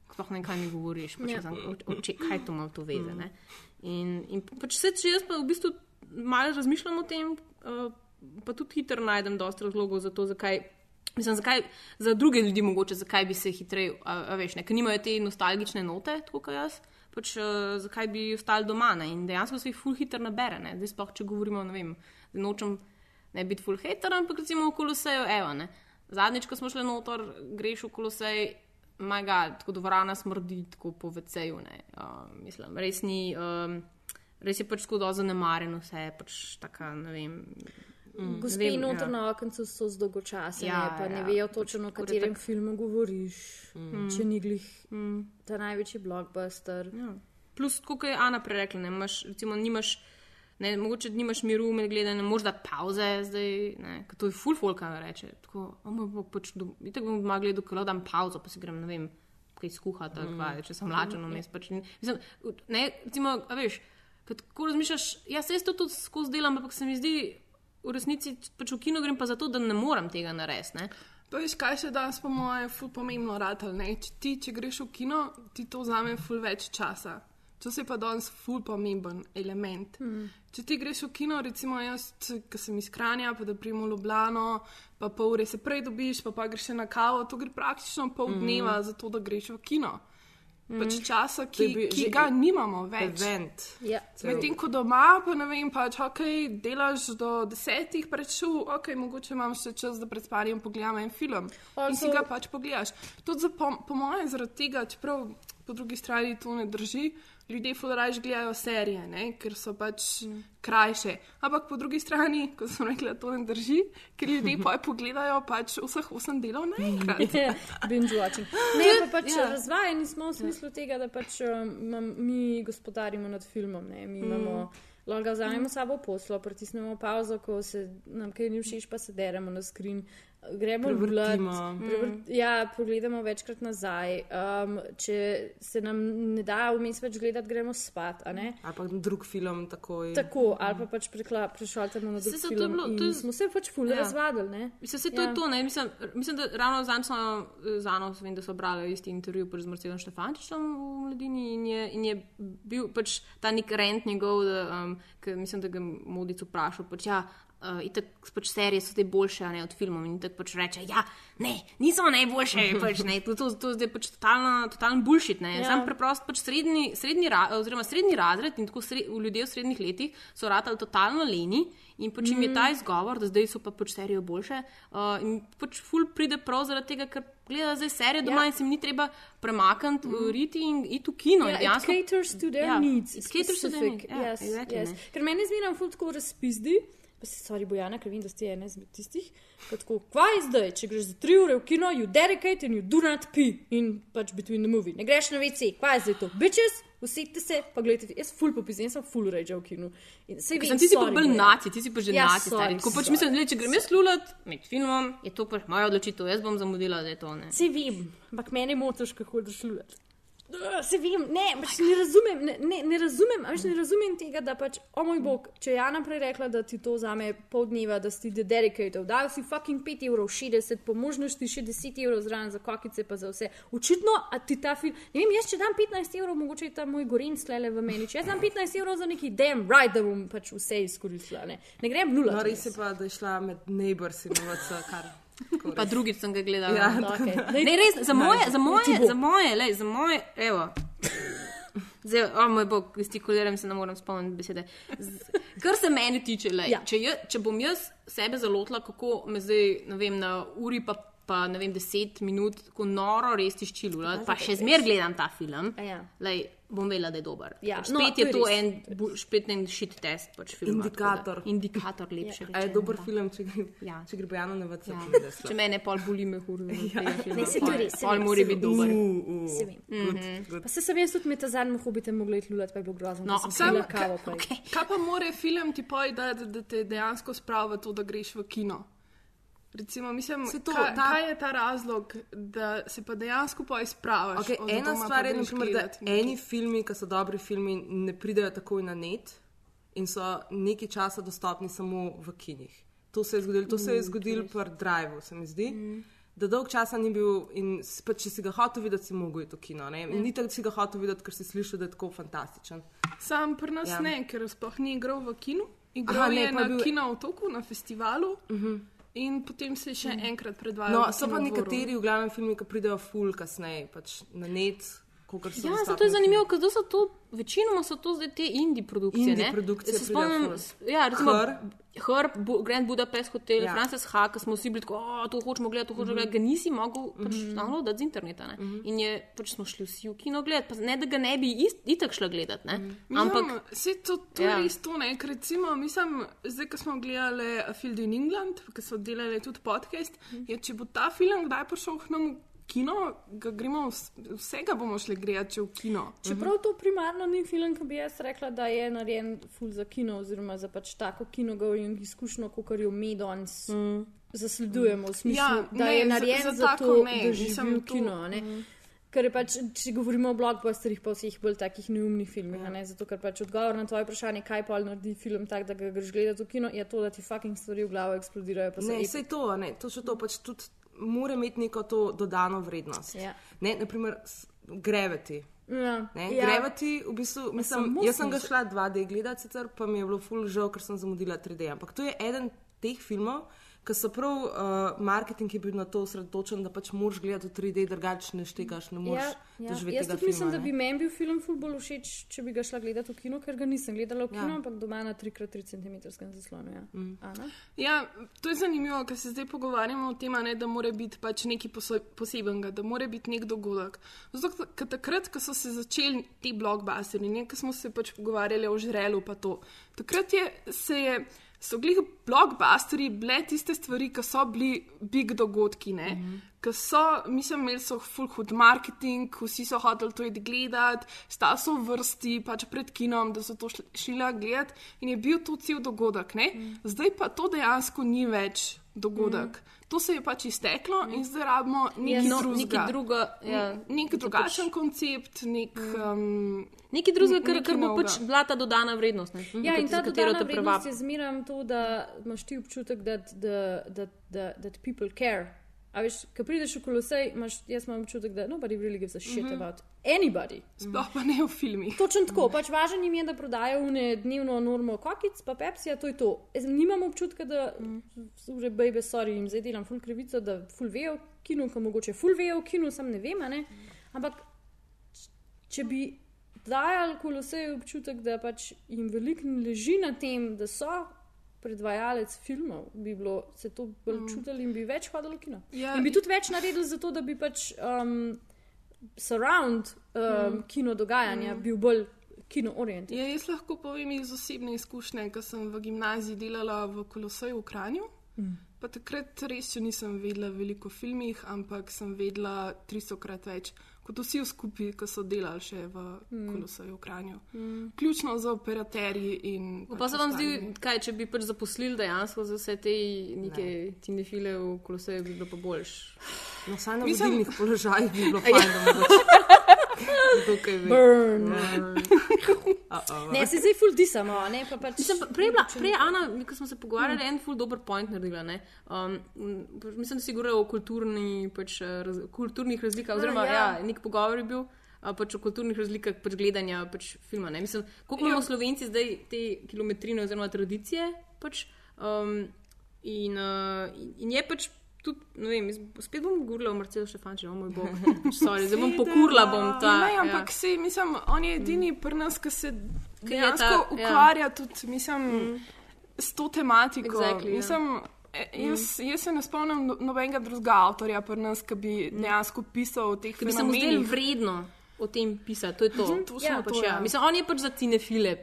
Speaker 4: Sploh ne, kaj mi govoriš, pač
Speaker 3: Ja.
Speaker 4: ja. o, o, če, kaj to ima to veze. ne. In, in pač se, če jaz pa v bistvu malo razmišljam o tem, uh, pa tudi hitro najdem dosta razlogov za to, zakaj. Mislim, zakaj, za druge ljudi mogoče, zakaj bi se hitreje, veš, ne, ker nimajo te nostalgične note, tako kot jaz, pač uh, zakaj bi ostali doma. Ne? In dejansko se jih full hitro nabere. Ne? Zdaj sploh, če govorimo, ne vem, da nočem ne biti full hater, ampak recimo v koloseju, evo, ne. Zadnjič, ko smo šli noter, greš v kolosej, majga, tako dvorana smrdi, tako po veceju, ne. Uh, mislim, res ni, um, res je pač tako do zanemarjeno vse, pač taka, ne vem. Mm,
Speaker 3: Gospe
Speaker 4: vem,
Speaker 3: noter
Speaker 4: ja.
Speaker 3: na okencu so zdolgočasene,
Speaker 4: Ja,
Speaker 3: pa ne
Speaker 4: ja,
Speaker 3: vejo točno, o katerem
Speaker 4: itak.
Speaker 3: filmu govoriš.
Speaker 4: Mm.
Speaker 3: Mm. Če ni glih
Speaker 4: mm.
Speaker 3: ta največji blockbuster.
Speaker 4: Ja. Plus, kot je Ana prej rekla, ne, imaš, recimo, nimaš, ne, mogoče nimaš miru med gledanjem, moraš dati pauze, zdaj, ne, ker to je full folk, kaj reče. Tako, o moj bog, pač, do, itak bom doma gledal, ko dam pauzo, pa si grem, ne vem, kaj skuhati, mm. kaj, če sem lačen vmes. Pač, in- mislim, ne, recimo, a veš, ko razmišljaš, ja, se jaz to tudi skozi delam, ampak se mi zdi, v resnici pač v kino grem pa zato, da ne morem tega narediti.
Speaker 2: Pa veš, kaj še danes, po mojem, ful pomembno ratelj. Če ti, če greš v kino, ti to vzame ful več časa. To se je pa danes ful pomemben element.
Speaker 3: Mm.
Speaker 2: Če ti greš v kino, recimo jaz, ki sem iz Kranja, pa da prijemo Ljubljano, pa pol ure se prej dobiš, pa pa greš še na kavo, to gre praktično pol
Speaker 5: Mhm.
Speaker 2: dneva za to, da greš v kino. Pač
Speaker 5: Mhm.
Speaker 2: časa, ki,
Speaker 5: bil
Speaker 2: ki
Speaker 5: že
Speaker 2: ga nimamo več.
Speaker 5: event.
Speaker 3: Ja.
Speaker 2: Medtem ko doma, pa ne vem, pač, ok, delaš do desetih pred šov, ok, mogoče imam še čas, da pred spanjem pogledam en film. In si
Speaker 3: Also-
Speaker 2: ga pač pogledaš. Tudi za, po, po mojem, zaradi tega, čeprav po drugi strani to ne drži, ljudje fulrajš gledajo serije, ne? ker so pač mm. krajše. Ampak po drugi strani, ko sem rekla, to ne drži, ker ljudje pa pogledajo pač vseh osem delov naenkrat.
Speaker 3: Binge watching. Ne, pa pač
Speaker 2: Ja.
Speaker 3: ja. razvajeni smo v smislu tega, da pač um, mi gospodarimo nad filmom. Ne. Mi
Speaker 2: Mm.
Speaker 3: imamo Lahko ga vzamemo s sabo poslo, pritisnemo pauzo, ko se nam kaj ni všeč, pa se deremo na skrin. Gremo
Speaker 5: Prevrtimo.
Speaker 3: gledati, prevrt, ja, pogledamo večkrat nazaj. Um, če se nam ne da vmes več gledati, gremo spat. a ne?
Speaker 5: Ali pa drug film takoj.
Speaker 3: Tako, ali pa pač prešaltamo na drug
Speaker 4: se je
Speaker 3: film.
Speaker 4: bilo- to je-
Speaker 3: Smo se pač ful
Speaker 4: Ja.
Speaker 3: razvadili. ne.
Speaker 4: Mislim, se to
Speaker 3: Ja.
Speaker 4: je to. Ne? Mislim, mislim, da ravno zdaj smo z Ano, vem, da so brali isti intervju z Marcelom Štefančičem v Mladini in je, in je bil pač ta nek rent njegov, da, um, ki mislim, da ga je Modic vprašal. Pač, ja, Uh, itak pač serije so te boljše ne, od filmov in tako pač reče, ja, ne, niso najboljše, pač, ne, to, to, to, je pač totalno, totalno bullshit. Ne.
Speaker 3: Ja.
Speaker 4: Sam preprosto pač srednji, srednji, ra, oziroma srednji razred in tako sred, ljudje v srednjih letih so ratali totalno leni in pač jim je ta izgovor, da zdaj so pa pač serije boljše. Uh, in pač ful pride prav zaradi tega, ker gleda zdaj serije doma
Speaker 3: Ja.
Speaker 4: ja. in se jim ni treba premakniti, mm. riti in iti v kino. in
Speaker 3: Yeah, it
Speaker 4: dejansko-
Speaker 3: caters to their
Speaker 4: Ja,
Speaker 3: needs.
Speaker 4: it caters to their
Speaker 3: specific.
Speaker 4: needs, ja,
Speaker 3: yes,
Speaker 4: exactly,
Speaker 3: yes.
Speaker 4: ne.
Speaker 3: Ker meni zmeraj ful tako razpizdi. Pa se stvari Bojana, ker vem, da ste ena izmed tistih, tako, kva je zdaj, če greš za tri ure v kino, you dedicate and you do not pee in pač between the movie. Ne greš na WC, kva je zdaj to? Bitches, usedite se, pa gledajte, jaz ful popizem, jaz sem ful rage v kinu. In vem,
Speaker 4: sem ti si pa bolj naci, ti si pa že
Speaker 3: Ja,
Speaker 4: naci. stari. Tako pač mislim, da če grem jaz lulat med filmom, je to pač moja odločitev, jaz bom zamudila, da je to ne.
Speaker 3: Vse vem, ampak meni motiš, kako hočeš lulati. Se vem, ne, pač ne razumem, ne, ne, ne razumem, veš, ne razumem tega, da pač, o moj bog, če je Jana prej rekla, da ti to vzame pol dneva, da si ti dedicated, da si fucking 5 evrov, 60, po možnosti še 10 evrov zraven za kokice, pa za vse. Očitno, a ti ta film, ne vem, jaz če dam 15 evrov, mogoče je ta moj gorin slele v meni, če jaz dam 15 evrov za neki damn right, da bom pač vse izkoristila, ne, ne grem nula.
Speaker 5: No, res je pa, da je šla med neighbors in vse, kar. Tako
Speaker 4: Pa
Speaker 5: res.
Speaker 4: drugič sem ga gledala.
Speaker 5: Ja,
Speaker 3: okej. Daj-
Speaker 4: Ne, res, za moje, za moje, za moje, lej, za moje, evo. Zdaj, o moj bog, gestikuliram se, ne morem spomniti besede. Z, kar se meni tiče, lej,
Speaker 3: Ja.
Speaker 4: ja. če, je, če bom jaz sebe zalotila, kako me zdaj, ne vem, na uri pa, pa ne vem, deset minut, ko noro res tiščilula, pa še zmer gledam ta film,
Speaker 3: ja.
Speaker 4: lej, bom vedela, da je dober.
Speaker 3: Ja,
Speaker 4: pač
Speaker 3: no,
Speaker 4: spet
Speaker 3: to
Speaker 4: je to
Speaker 3: res.
Speaker 4: en, bu- spet en shit test. Pač filma, tako da-
Speaker 5: Indikator.
Speaker 4: Indikator lepše.
Speaker 5: A je dober film, če gre,
Speaker 4: Ja.
Speaker 5: če gre Bojano na vrtu.
Speaker 4: Ja. Če mene pol boli me hur, ja.
Speaker 3: Ne, saj to res,
Speaker 4: Pol mora biti dober.
Speaker 3: Se vem.
Speaker 5: Mm.
Speaker 3: Pa se sem jaz tudi med ta zadnjim hobitem mogla iti lulati, pa je bilo grozno.
Speaker 4: No,
Speaker 3: da sem kavo.
Speaker 2: Kaj pa more film ti da, da, da te dejansko spravi v to, da greš v kino? Recimo, mislim,
Speaker 5: Saj to,
Speaker 2: kaj,
Speaker 5: ta-
Speaker 2: kaj je ta razlog, da se pa dejansko poje spraviš?
Speaker 5: Okay, ena stvar je, naprimer, da eni filmi, ki so dobri filmi, ne pridejo takoj na net in so nekaj časa dostopni samo v kinih. To se je zgodilo, to se je zgodilo pri Driveu, se mi zdi. Da dolg časa ni bil, in pa, če si ga hotel videti, si mogel iti v kino. Ne? In Ni tako, da si ga hotel videti, ker si slišal, da je tako fantastičen.
Speaker 2: Sam pri nas
Speaker 5: Ja.
Speaker 2: ne, ker sploh ni igral v kinu. Igral
Speaker 5: Aha, ne,
Speaker 2: je na
Speaker 5: bil-
Speaker 2: kino otoku, na festivalu. Uh -huh. In potem se še enkrat predvajal.
Speaker 5: No, so pa nekateri, v glavnem, filmi, ki pridejo ful kasneje, pač na net, kot so
Speaker 4: Ja, zato je zanimivo, ker so to, večinoma so to zdaj te indie produkcije.
Speaker 5: Indie
Speaker 4: ne?
Speaker 5: produkcije
Speaker 4: Se spomnim, ja, recimo. Herb, Bu- Grand Budapest Hotel,
Speaker 5: Ja.
Speaker 4: ja. Frances Ha, ki smo vsi bili tako, "O, to hočemo gledati, to hočemo gledati, ga nisi mogel pač downloadati z interneta. Ne? In je, pač smo šli vsi v kino gledati, pa ne da ga ne bi ist- itak šla gledati, ne? ampak
Speaker 2: Mislim, Vse to, to
Speaker 4: Ja.
Speaker 2: ja. je res to, ne? ker recimo, mislim, zdaj, ko smo gledali Field in England, ki so delali tudi podcast, je, če bo ta film kdaj prišel k nam kino, ga gremo, vs- vsega bomo šli gledati, če v kino.
Speaker 3: Čeprav to primarno ni film, ki bi jaz rekla, da je narejen ful za kino, oziroma za pač tako kinogovino izkušnjo, kot jo mi danes mm. zasledujemo. V smislu,
Speaker 2: Ja,
Speaker 3: da
Speaker 2: ne,
Speaker 3: je narejen
Speaker 2: za
Speaker 3: za, za to,
Speaker 2: ne,
Speaker 3: da živi
Speaker 2: mislim,
Speaker 3: v kino. ne. Ker je pač, če govorimo o blockbusterjih, pa vseh bolj takih neumnih filmih, ja. ne? zato ker pač odgovor na tvoje vprašanje, kaj pa naredi film tak, da ga greš gledati v kino, je to, da ti fucking stvari v glavo eksplodirajo. so
Speaker 5: Ne, vse to, ne, to še to pač tudi mora imeti neko to dodano vrednost.
Speaker 3: Ja.
Speaker 5: Ne, naprimer, Gravity.
Speaker 3: Ja,
Speaker 5: Ne,
Speaker 3: ja.
Speaker 5: Gravity, v bistvu, mislim,
Speaker 3: samo
Speaker 5: jaz sem ga šla 2D gledati, sicer pa mi je bilo ful žal, ker sem zamudila 3D. Ampak to je eden teh filmov, ki so prav uh, marketing je bil na to osredotočen, da pač moraš gledati v 3D, drugače ne štekaš, ne moreš
Speaker 3: Ja, ja.
Speaker 5: doživeti
Speaker 3: Jaz
Speaker 5: tega
Speaker 3: tudi mislim,
Speaker 5: filma.
Speaker 3: da bi
Speaker 5: ne.
Speaker 3: meni bil film ful bolj všeč, če bi ga šla gledati v kino, ker ga nisem gledala v kino,
Speaker 5: Ja.
Speaker 3: ja. ampak doma na 3x3 cm zaslonu. Ja. Mm.
Speaker 2: Ja, to je zanimivo, ker se zdaj pogovarjamo o tem, a ne, da mora biti pač nekaj posebenega, da mora biti nek dogodek. Zato, ker takrat, ko so se začeli ti blockbusteri, ne, ko smo se pač pogovarjali o žrelu, pa to. Takrat je, se je so glih blockbusteri bile tiste stvari, ki so bili big dogodki. Mm
Speaker 5: Mhm.
Speaker 2: -hmm. Ker so, mislim, imeli so full hud marketing, vsi so hoteli to iti gledati, sta so v vrsti pač pred kinom, da so to šli gledati in je bil to cel dogodek. Mm. Zdaj pa to dejansko ni več dogodek. Mm. To se je pač izteklo mm. in zdaj rabimo nekaj
Speaker 4: no,
Speaker 2: drugega.
Speaker 4: druga, ja.
Speaker 2: Nek drugačen koncept, nek. Um,
Speaker 4: Nekaj drugega, kar, kar bo pač bila ta dodana vrednost. Ne?
Speaker 3: Ja, in ta dodana vrednost je zmeraj to, da imaš ti občutek, da that people care. A veš, ko prideš v kolosej, imaš, jaz imam občutek, da nobody really gives a shit
Speaker 2: Mhm.
Speaker 3: about anybody.
Speaker 2: Sploh pa ne v filmih.
Speaker 3: Točno tako, pač važno jim je, da prodajo une dnevno normo kokic, pa Pepsi, to je to. Jaz nimam občutka, da že bejbe, sorry, jim zdaj delam full krivico, da full vejo kinu, ko mogoče full vejo kinu, sem ne vem, a ne. Ampak če bi dajali koloseju občutek, da pač jim veliko leži na tem, da so predvajalec filmov, bi bilo se to bolj
Speaker 2: Mm.
Speaker 3: čutili in bi več hodili v kino.
Speaker 2: Ja,
Speaker 3: in bi tudi več naredili za to, da bi pač um, surround um,
Speaker 2: Mm.
Speaker 3: kino dogajanja
Speaker 2: Mm.
Speaker 3: bil bolj kino orientiran.
Speaker 2: Ja, jaz lahko povem iz osebne izkušnje, ker sem v gimnaziji delala v Koloseju v Kranju.
Speaker 3: Mm.
Speaker 2: Pa takrat res še nisem vedela veliko o filmih, ampak sem vedela tristokrat več kot vsi skupaj, ki so delali še v
Speaker 4: Mm.
Speaker 2: Koloseju v Kranju.
Speaker 4: Mm.
Speaker 2: Ključno za operaterji in.
Speaker 4: Pa
Speaker 2: pač
Speaker 4: se vam zdi,
Speaker 2: ostalimi.
Speaker 4: kaj, če bi pač zaposlili dejansko za vse te neke cinefile v koloseju, bi bilo pa boljš.
Speaker 5: No, na
Speaker 2: Mislim-
Speaker 5: vodilnih položajih bi bilo
Speaker 4: Ja.
Speaker 5: fajn, da ve.
Speaker 3: Burn.
Speaker 5: Uh-oh.
Speaker 3: Ne, se zdaj ful disamo, a ne pa pač.
Speaker 4: Mislim, prej, je bila, prej je Ana, ko smo se pogovarjali, en ful dober point naredila. ne. Um, pač mislim, da si govorila o kulturni, pač, eh, raz, kulturnih razlikah, oziroma
Speaker 3: ja.
Speaker 4: ja. Ja, nek pogovor je bil. Pač o kulturnih razlikah pač gledanja pač filma. Ne? Mislim, koliko imamo slovenci zdaj te kilometrine oziroma tradicije. Pač, um, in, uh, in, in je pač tudi, ne vem, spet bom govorila o Marcelu Štefančiču, o moj bog. Sorry, zdaj bom pokurla bom ta.
Speaker 2: Ne,
Speaker 4: ja.
Speaker 2: ampak ja. mislim, on je edini pri nas, ki se dejansko
Speaker 4: ja.
Speaker 2: ukvarja tudi mislim, mm. s to tematiko.
Speaker 4: Exactly, ja.
Speaker 2: mislim, e, jaz, jaz se ne spomnim no- nobenega drugega avtorja pri nas, ki bi dejansko pisal o teh
Speaker 4: Ki bi se mu zdelo vredno o tem pisati, to je to.
Speaker 2: Točno
Speaker 4: ja,
Speaker 2: to,
Speaker 4: pač,
Speaker 2: ja.
Speaker 4: ja. Mislim, on je pač za cinefile,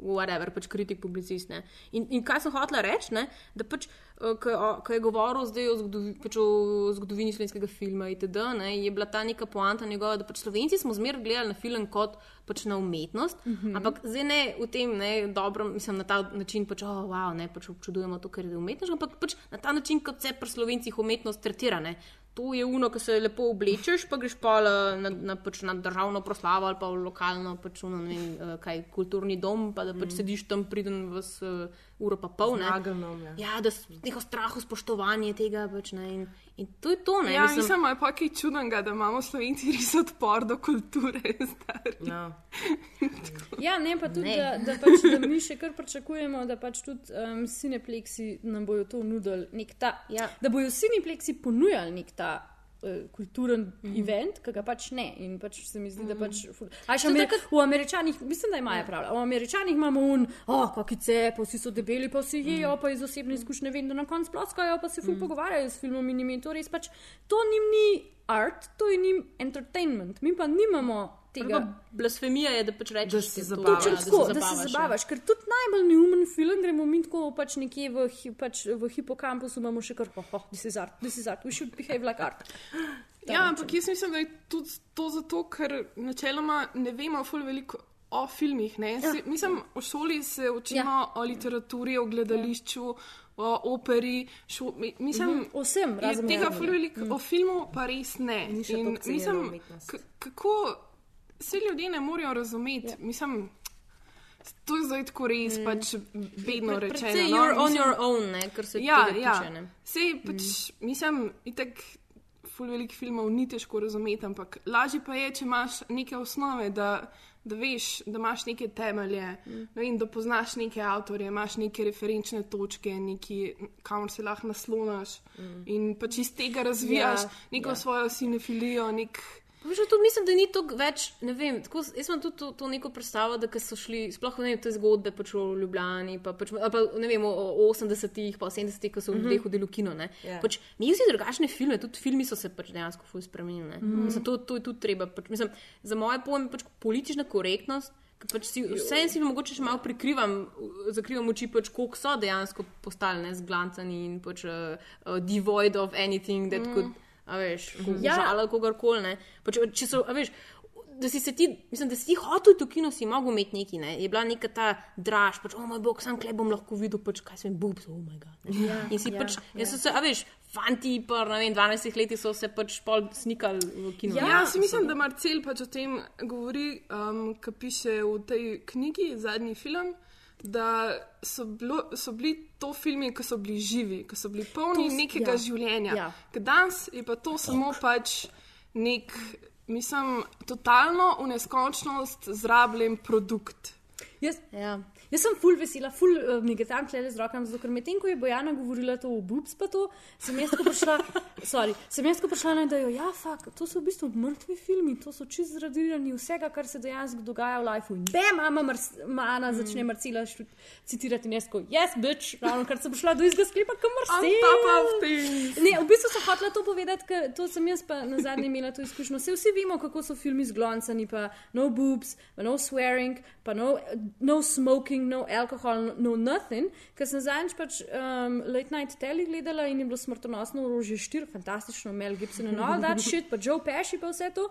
Speaker 4: whatever, pač kritik, publicist. Ne. In, in kaj sem hotela reči, ne, da pač, eh, ko je govoril zdaj o, zgodovi, pač o zgodovini slovenskega filma itd., ne, je bila ta neka poanta njegova, da pač Slovenci smo zmeraj gledali na film kot pač na umetnost, mm -hmm. ampak zdaj ne v tem ne, dobrem, mislim, na ta način, pač, oh, wow, ne, pač občudujemo to, ker je umetnost, ampak pač na ta način, kot se pri Slovencih umetnost tretira. Ne. To je uno, ki se lepo oblečeš, pa greš pa na, na, pač na državno proslavo ali pa v lokalno, pač uno, ne vem, eh, kaj, kulturni dom, pa da pač
Speaker 5: Mm.
Speaker 4: sediš tam priden v s, uh, uro pa pol. Ne.
Speaker 5: Nagelnom, ja.
Speaker 4: Ja, da s- neko strahu, spoštovanje tega. Pač, ne, in, in to je to. Ne,
Speaker 2: Ja, mislim, mislim je pa kaj čudnega, da imamo slovenci res odpor do kulture.
Speaker 5: Ja.
Speaker 3: Ja, ne pa tudi,
Speaker 4: Ne.
Speaker 3: da, da, pač, da mi še kar pričakujemo, da pač tudi um, Cinepleksi nam bojo to nudili. nek Ta,
Speaker 4: ja.
Speaker 3: Da bojo Cinepleksi ponujali nek ta. Uh, kulturen mm
Speaker 4: Mhm.
Speaker 3: -hmm. event, ki ga pač ne. In pač se mi zdi, -hmm. da pač. ful- A še
Speaker 4: To
Speaker 3: Amer
Speaker 4: takrat-
Speaker 3: v Američanih, mislim, da imajo prav. V Američanih imamo un, oh, kakice, pa vsi so debeli, pa vsi jejo, pa iz osebne izkušnje vem, da na koncu ploskajo, pa se ful mm. pogovarjajo s filmom in jim je to res pač. To njim ni art, to je njim entertainment. Mi pa nimamo tega.
Speaker 4: Blasfemija je, da pač rečeš,
Speaker 5: Da se zabavaš.
Speaker 3: Točno
Speaker 4: ja,
Speaker 3: tako, da se
Speaker 4: zabavaš, ja.
Speaker 3: zabavaš, ker tudi najbolj neumen film gremo mi tako pač nekje v, pač v hipokampusu, imamo še kar, oh, oh, this is art, this is art, we should behave like art. Ta
Speaker 2: Ja, ampak jaz mislim, da je tudi to zato, ker načeloma ne vemo ful veliko o filmih. Ja. Si, mislim, v šoli se učimo ja. o literaturi, o gledališču, o operi. Šo, mi- mislim,
Speaker 3: Mhm, o vsem,
Speaker 2: je
Speaker 3: razen
Speaker 2: Tega veliko, mm. o filmu pa res ne. In mislim, kako vsi ljudje ne morejo razumeti. Ja. Mislim, to je zdaj tako res, mm. pač vedno
Speaker 4: Pre-
Speaker 2: rečeno.
Speaker 4: Precej
Speaker 2: no.
Speaker 4: you're on
Speaker 2: Mislim-
Speaker 4: your own, ne, kar se
Speaker 2: ja, ja.
Speaker 4: tiče. ne.
Speaker 2: Sej, pač, mm. Mislim, itek, ful velik filmov ni težko razumeti, ampak lažje pa je, če imaš neke osnove, da, da veš, da imaš neke temelje, mm. vem, da poznaš neke avtorje, imaš neke referenčne točke, neki, kamor se lahko nasloniš mm. in pač iz tega razvijaš
Speaker 4: Ja,
Speaker 2: ja, neko
Speaker 4: ja.
Speaker 2: ja. svojo sinefilijo. Nek,
Speaker 4: Pa veš, tudi mislim, da ni to več, ne vem, tako, jaz imam tudi to, to neko predstavo, da so šli, sploh ne vem, te zgodbe pač o Ljubljani, pa, pač, pa ne vem, o, o 80-ih, pa 70-ih, ko so
Speaker 5: Mhm.
Speaker 4: ljudje hodili v kino. Ne.
Speaker 5: Ja.
Speaker 4: Pač, mi vsi drugačne filme, tudi filmi so se pač dejansko ful spremenili. ne.
Speaker 5: Mhm.
Speaker 4: Mislim, to, to je tudi treba. Pač, mislim, za moje pojme pač politična korektnost Pač si, vse si mogoče še malo prikrivam, zakrivam oči, pač, koliko so dejansko postali ne, zglancani in pač, uh, uh, devoid of anything that mm. could, a veš,
Speaker 3: Ja.
Speaker 4: ja. žaliti kogarkoli. ne. Pač, če so, a veš, da si se ti, mislim, da si hotel v kino, si mogel imeti neki, ne? je bila neka ta draž, pač, o moj bog, sam klej bom lahko videl, pač, kaj sem boobs, oh moj bog.
Speaker 3: Ja,
Speaker 4: in si
Speaker 3: ja,
Speaker 4: pač,
Speaker 3: ja.
Speaker 4: ja. so se, a veš, fanti, pa ne vem, 12 letih so se pač pol snikali v kino.
Speaker 2: Ja, jaz mislim, da Marcel pač o tem govori, um, ki piše v tej knjigi, zadnji film. Da so, bilo, so bili to filmi, ki so bili živi, ki so bili polni
Speaker 3: To
Speaker 2: nekega
Speaker 3: ja,
Speaker 2: življenja.
Speaker 3: ja.
Speaker 2: Ker Danes je pa to samo pač nek, mislim, totalno v neskončnost zrabljen produkt.
Speaker 3: Jaz, ja. Jaz sem full vesela, full uh, mi gre tam klele z rokami, zato ker medtem, ko je Bojana govorila to o boobs, pa to, sem jaz prišla, sorry, sem jaz prišla na idejo, ja, fak, to so v bistvu mrtvi filmi, to so čist zradirani vsega, kar se dejansko dogaja v lifeu. In bam, mama Mars, Mana začne Marcela štu- citirati in jaz ko, yes, bitch, ravno kar sem prišla do izga sklepa, kam Marcel.
Speaker 2: On top of things.
Speaker 3: Ne, v bistvu sem hotela to povedati, ker to sem jaz pa na zadnje imela to izkušnjo. Vse vsi vemo, kako so filmi zgloncani, pa no boobs, pa no swearing, pa no, no smoking, no alcohol, no, no nothing. Ker sem zadnjič pač um, late night telly gledala in je bilo smrtonosno orožje 4, fantastično, Mel Gibson in all that shit, pa Joe Pesci pa vse to.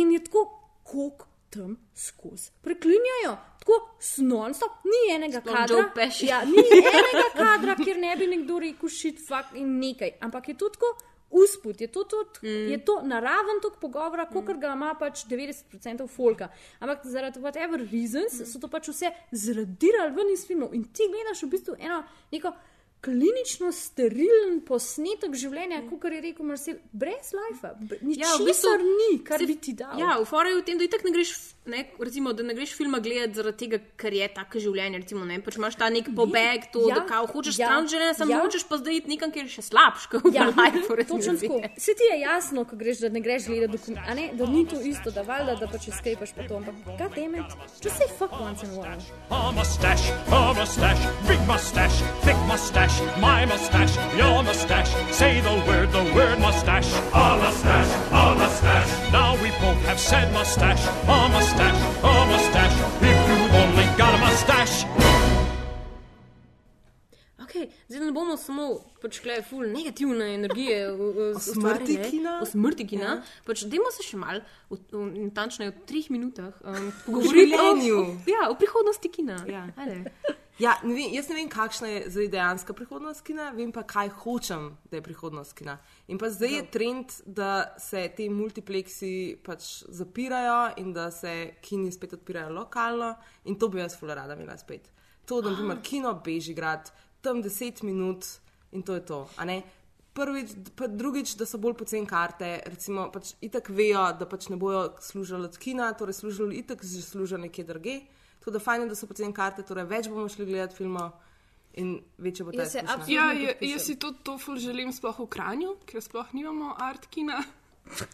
Speaker 3: In je tako, kok tam skozi. Preklinjajo, tako non-stop, ni enega
Speaker 4: Sploh
Speaker 3: kadra.
Speaker 4: Joe Pesci.
Speaker 3: Ja, ni enega kadra, kjer ne bi nekdo rekel shit, fuck in nekaj. Ampak je to tako usput, je to, to, mm. je to naraven tok pogovora, kot mm. ga ima pač 90% folka. Ampak zaradi whatever reasons mm. so to pač vse zradirali ven iz filmov in ti gledaš v bistvu eno neko. Klinično sterilen posnetek življenja, kot je rekel Marcel, brez lajfa, nič
Speaker 4: Ja, v bistvu
Speaker 3: ni, kar
Speaker 4: se-
Speaker 3: bi ti dal.
Speaker 4: Ja, v v tem, da itak ne greš, ne, recimo, da ne greš filma gledati zaradi tega, ker je tako življenje. Recimo, ne, pač imaš ta nek pobeg, to,
Speaker 3: Ja,
Speaker 4: da kao, hočeš
Speaker 3: ja,
Speaker 4: stran življenja, samo
Speaker 3: ja.
Speaker 4: hočeš pa zdaj iti nekam, kjer je še slabš, kot
Speaker 3: Ja,
Speaker 4: v lifeu.
Speaker 3: točno tako. Se ti je jasno, ko greš, da ne greš gledati dokument, da ni to isto, da valjda, da pač escapaš pa to, ampak god damn it, just say fuck once in a while.
Speaker 12: A mustache, a mustache, big mustache, thick mustache, my mustache, your mustache. Say the word, the word mustache. A mustache, a mustache. Now we both have said mustache, a mustache, a mustache. If you've only got a mustache.
Speaker 4: Okay, zdaj ne bomo samo pač klej ful negativne energije v- v-
Speaker 5: O smrti kina?
Speaker 4: O smrti kina.
Speaker 5: Ja.
Speaker 4: Pač, dajmo se še mal, v, v, treh minutah, um,
Speaker 5: O
Speaker 4: pogovoriti
Speaker 5: življenju.
Speaker 4: o, ja, o prihodnosti kina.
Speaker 5: Ja.
Speaker 4: Ajde.
Speaker 5: Ja, ne vem, jaz ne vem, kakšna je zdaj dejansko prihodnost kina, vem pa, kaj hočem, da je prihodnost kina. In pa zdaj je trend, da se ti multipleksi pač zapirajo in da se kini spet odpirajo lokalno, in to bi jaz fula rada imela spet. To, da naprimer kino Bežigrad, tam 10 minut in to je to. Prvič, pa drugič, da so bolj poceni karte, recimo, pač itak vejo, da pač ne bojo služili od kina, torej služili itak že služijo nekje druge. Tako da fajn je, da so poceni karte, torej več bomo šli gledati filmov in večja bo ta
Speaker 3: Jaz se
Speaker 5: izkušnja.
Speaker 3: absolutno-
Speaker 2: Ja,
Speaker 3: podpišem.
Speaker 2: jaz si to, to ful želim sploh v Kranju, ker sploh nimamo art kina.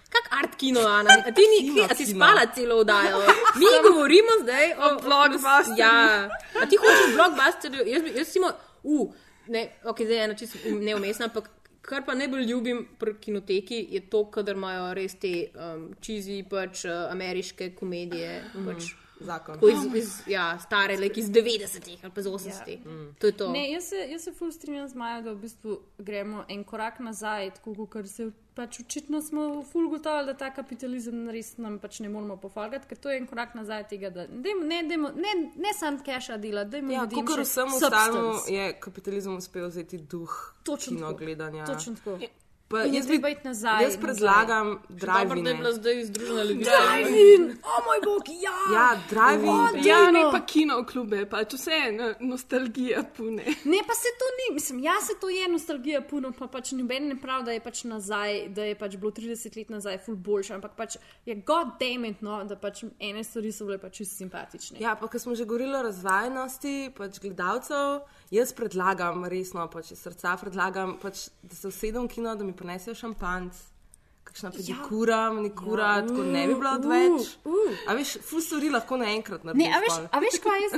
Speaker 4: Kak art kino, Ana? A ti, ni,
Speaker 5: Kino,
Speaker 4: a ti
Speaker 5: kino.
Speaker 4: spala celo oddajo? Mi govorimo zdaj o
Speaker 2: blockbusterju.
Speaker 4: Ja, a ti hočeš blockbusterju? Jaz, jaz simo, uh, ne, ok, zdaj je ena čisto neumestna, ampak kar pa najbolj ljubim pri kinoteki je to, kadar imajo res te um, čizi, pač uh, ameriške komedije. Mm pač,
Speaker 5: Zakon.
Speaker 4: Tako iz, iz ja, stare, like iz 90-ih ali pa iz 80-ih. Ja. Mm. To je to.
Speaker 3: Ne, jaz se, jaz se ful strinjam z Majo, da v bistvu gremo en korak nazaj, tako kot se pač očitno smo ful gotovi, da ta kapitalizem res nam pač ne moramo pofalgati, ker to je en korak nazaj tega, da dejmo, ne, dejmo, ne, ne sam keša dela, dajmo
Speaker 5: Ja,
Speaker 3: ljudem
Speaker 5: kot
Speaker 3: še
Speaker 5: vsem
Speaker 3: substance.
Speaker 5: ostalemu je kapitalizem uspel vzeti duh
Speaker 3: Točno
Speaker 5: kino
Speaker 3: tako.
Speaker 5: gledanja.
Speaker 3: Točno tako.
Speaker 5: Pa
Speaker 3: In je
Speaker 5: jaz bi-
Speaker 3: iti nazaj,
Speaker 5: Jaz predlagam
Speaker 4: Dobro, da je bila zdaj združena levica.
Speaker 3: Drive-in! O moj bog, ja!
Speaker 5: Ja, drive-in.
Speaker 2: Ja, ne pa kino klube, pač vse je no- nostalgija pune.
Speaker 3: Ne, pa se to ni, mislim, ja, se to je nostalgija, puno, pa pač noben ne pravi, da je pač nazaj, da je pač bilo 30 let nazaj, ful boljše, ampak pač je god damn it, no, da pač ene stvari so bile pač čisto simpatične.
Speaker 5: Ja, pa ko smo že govorili o razvajenosti pač gledalcev, jaz predlagam, resno, pač iz srca predlagam, pač, da se usedem v kino, da mi prinesejo šampanc, kakšna pedikura, manikura,
Speaker 3: Ja,
Speaker 5: tako ne bi bilo
Speaker 3: uh,
Speaker 5: odveč.
Speaker 3: uh.
Speaker 5: A veš, ful stvari lahko naenkrat
Speaker 3: Ne,
Speaker 5: narediš.
Speaker 3: a veš,
Speaker 5: pol.
Speaker 3: a veš kaj je?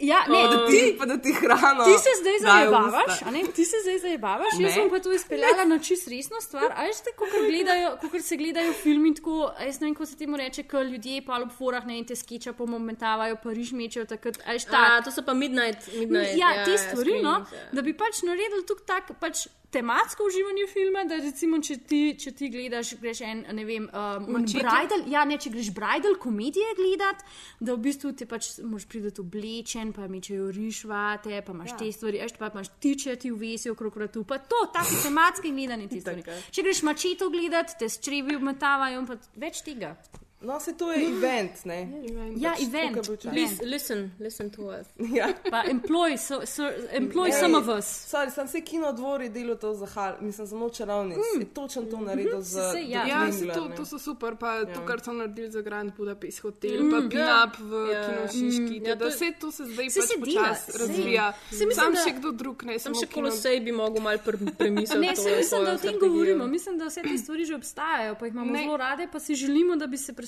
Speaker 3: Ja, ne,
Speaker 5: Pa da ti, pa da ti hrano.
Speaker 3: Ti se zdaj
Speaker 5: usta.
Speaker 3: a ne? Ti se zdaj zabavaš, jaz
Speaker 5: Ne.
Speaker 3: sem pa to izpeljala na čist resno stvar. A veš, kako gledajo, kako se gledajo filmi tako, a jaz ne vem, kako se temu reče, ko ljudje pa ob forah ne in te skiča pomomentavajo, Pariž mečejo takrat, a veš,
Speaker 4: A,
Speaker 3: ta.
Speaker 4: to so pa midnight. midnight
Speaker 3: Ja, te stvari, no,
Speaker 4: screens, ja.
Speaker 3: da bi pač naredili tukaj tak pač tematsko uživanje filma, da recimo, če ti, če ti gledaš, greš en, ne vem, um, bridal, ja, ne, če greš bridal komedije gledati, da v bistvu ti pač moraš priti oblečen, pa mečejo rišvate, pa imaš ja. te stvari, eš, pa imaš tiče ti uvesi okrog vratu, pa to, tako tematske gledanje ti stvari. Če greš mačeto gledati, te črevi obmetavajo, pa več tega.
Speaker 5: No, se to je event, ne?
Speaker 3: Ja,
Speaker 5: Pač
Speaker 3: event.
Speaker 5: je bil čas.
Speaker 3: event.
Speaker 4: Listen, listen to us.
Speaker 5: Ja.
Speaker 3: Pa employ, so, so, employ some of us.
Speaker 5: Sorry, sem se kino dvori delal to za hal, mislim, samo čarovnic. Mm. Je točno to naredil za
Speaker 3: Saj, ja.
Speaker 2: Ja, se to, to so super, pa ja. to, kar so naredili za Grand Budapest hotel,
Speaker 3: Mm,
Speaker 2: pa
Speaker 3: ja.
Speaker 2: Pinap v
Speaker 4: Ja.
Speaker 2: ja. Kino Šiški.
Speaker 4: Mm,
Speaker 2: Ja,
Speaker 4: ja,
Speaker 2: da
Speaker 4: to-
Speaker 2: vse to se zdaj pač
Speaker 3: se dela,
Speaker 2: počasi razvija.
Speaker 3: Saj mislim,
Speaker 2: Sam
Speaker 3: da-
Speaker 2: še kdo drug, ne samo
Speaker 4: še
Speaker 2: kino.
Speaker 4: kolosej bi mogel mal pre, premisliti.
Speaker 3: Ne,
Speaker 4: to
Speaker 3: se mislim, da o tem
Speaker 4: strategijo.
Speaker 3: govorimo. Mislim, da vse te stvari že obstajajo, pa jih imamo zelo rade, pa si želimo, da bi se predstavili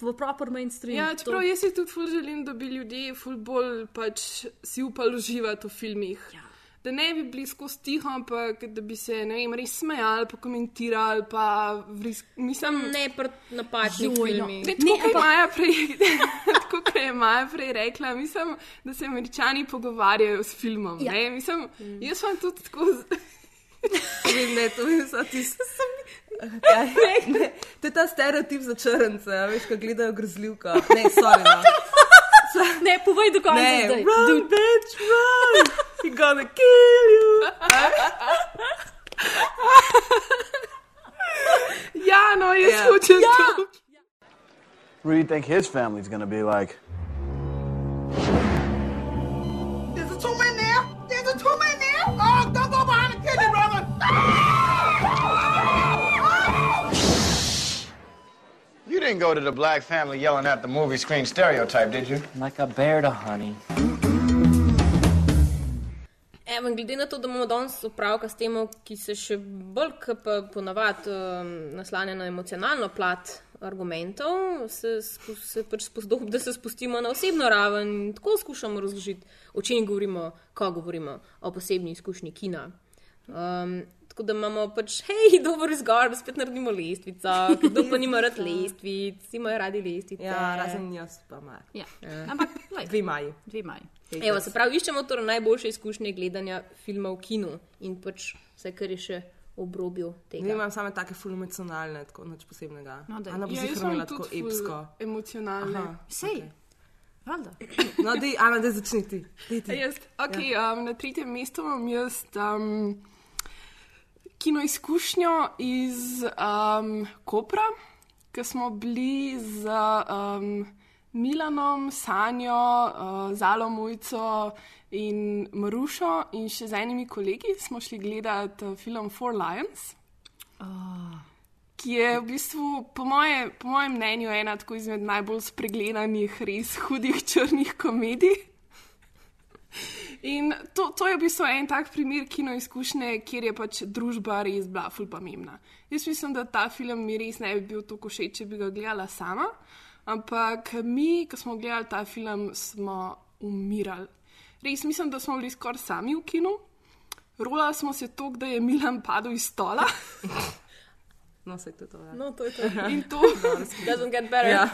Speaker 3: v proper mainstream.
Speaker 2: Ja,
Speaker 3: To-
Speaker 2: čeprav jaz si tudi ful želim, da bi ljudje ful bolj pač si upali uživati v filmih.
Speaker 3: Ja.
Speaker 2: Da ne bi bili skozi tiho, ampak da bi se ne vem, res smejali, pa komentirali. Pa vris, mislim,
Speaker 4: Ne, pr napačnih
Speaker 3: Joj, no.
Speaker 4: filmih.
Speaker 2: Ne, tako, kot je Maja prej, tako je Maja prej rekla, mislim, da se američani pogovarjajo s filmom.
Speaker 3: Ja.
Speaker 2: Ja. Mislim, jaz sem tudi tako.
Speaker 5: Vidim, ne, to je za tisto. Kaj? Ne, To je ta stereotip za črnce, a veš, ko gledajo grozljivko. Ne, sorry, no.
Speaker 3: Ne, povej do konca
Speaker 5: Ne,
Speaker 3: zdaj.
Speaker 5: run,
Speaker 3: Dude.
Speaker 5: bitch, run! He gonna kill you!
Speaker 2: Ja, no, jaz
Speaker 5: Ja.
Speaker 2: hočem
Speaker 3: Ja.
Speaker 2: to.
Speaker 11: What do you think his family's gonna be like?
Speaker 8: There's a two-man there. There's a two-man there.
Speaker 7: You didn't go to the black family yelling at the movie screen stereotype, did you?
Speaker 13: Like a bear to honey.
Speaker 4: Evo, glede na to, da imamo danes opravka s tem, ki se še bolj kot pa ponavadi um, naslanja na emocionalno plat argumentov, se, se pač spodob, da se spustimo na osebno raven in tako skušamo razložiti, o čem govorimo, ko govorimo o posebni izkušnji kina. Um, tako da imamo pač, hej, dober izgor, da spet naredimo lestvico, kdo pa nima rad lestvic, vsi imajo radi lestvice.
Speaker 5: Ja, razen jaz pa ima.
Speaker 3: Ja. Ampak, lej,
Speaker 5: Dve maji.
Speaker 3: dve maj.
Speaker 4: Evo, se pravi, iščemo torej najboljše izkušnje gledanja filma v kinu in pač vse, kar je še obrobju
Speaker 5: Ne
Speaker 4: tega.
Speaker 5: imam same take ful emocionalne, tako nič posebnega.
Speaker 3: No.
Speaker 5: Ana bo
Speaker 2: Ja,
Speaker 5: si
Speaker 2: jaz
Speaker 5: hranila
Speaker 2: sem
Speaker 5: tako epsko.
Speaker 2: emocionalna.
Speaker 5: Aha,
Speaker 3: Sej, valjda.
Speaker 5: No, dej, Ana, da začni ti. Dej ti.
Speaker 2: Jaz, okay, ja. um, na tretjem mestu imam jaz um, kino izkušnjo iz um, Kopra, ki smo bili z um, Milanom, Sanjo, uh, Zalomujco in Marušo in še z enimi kolegi smo šli gledati uh, film Four Lions. Ki je v bistvu, po, moje, po mojem mnenju, ena izmed najbolj spregledanih, res hudih črnih komedij. In to, to je v bistvu en tak primer kino izkušnje, kjer je pač družba res bila ful pomembna. Jaz mislim, da ta film mi res ne bi bil tako všeč, če bi ga gledala sama, ampak mi, ko smo gledali ta film, smo umirali. Res mislim, da smo bili skoraj sami v kinu. Rolali smo se tako, da je Milan padel iz stola.
Speaker 5: No, se to je to. Ja.
Speaker 4: No, to je to.
Speaker 2: In to,
Speaker 4: Doesn't get better.
Speaker 5: Ja.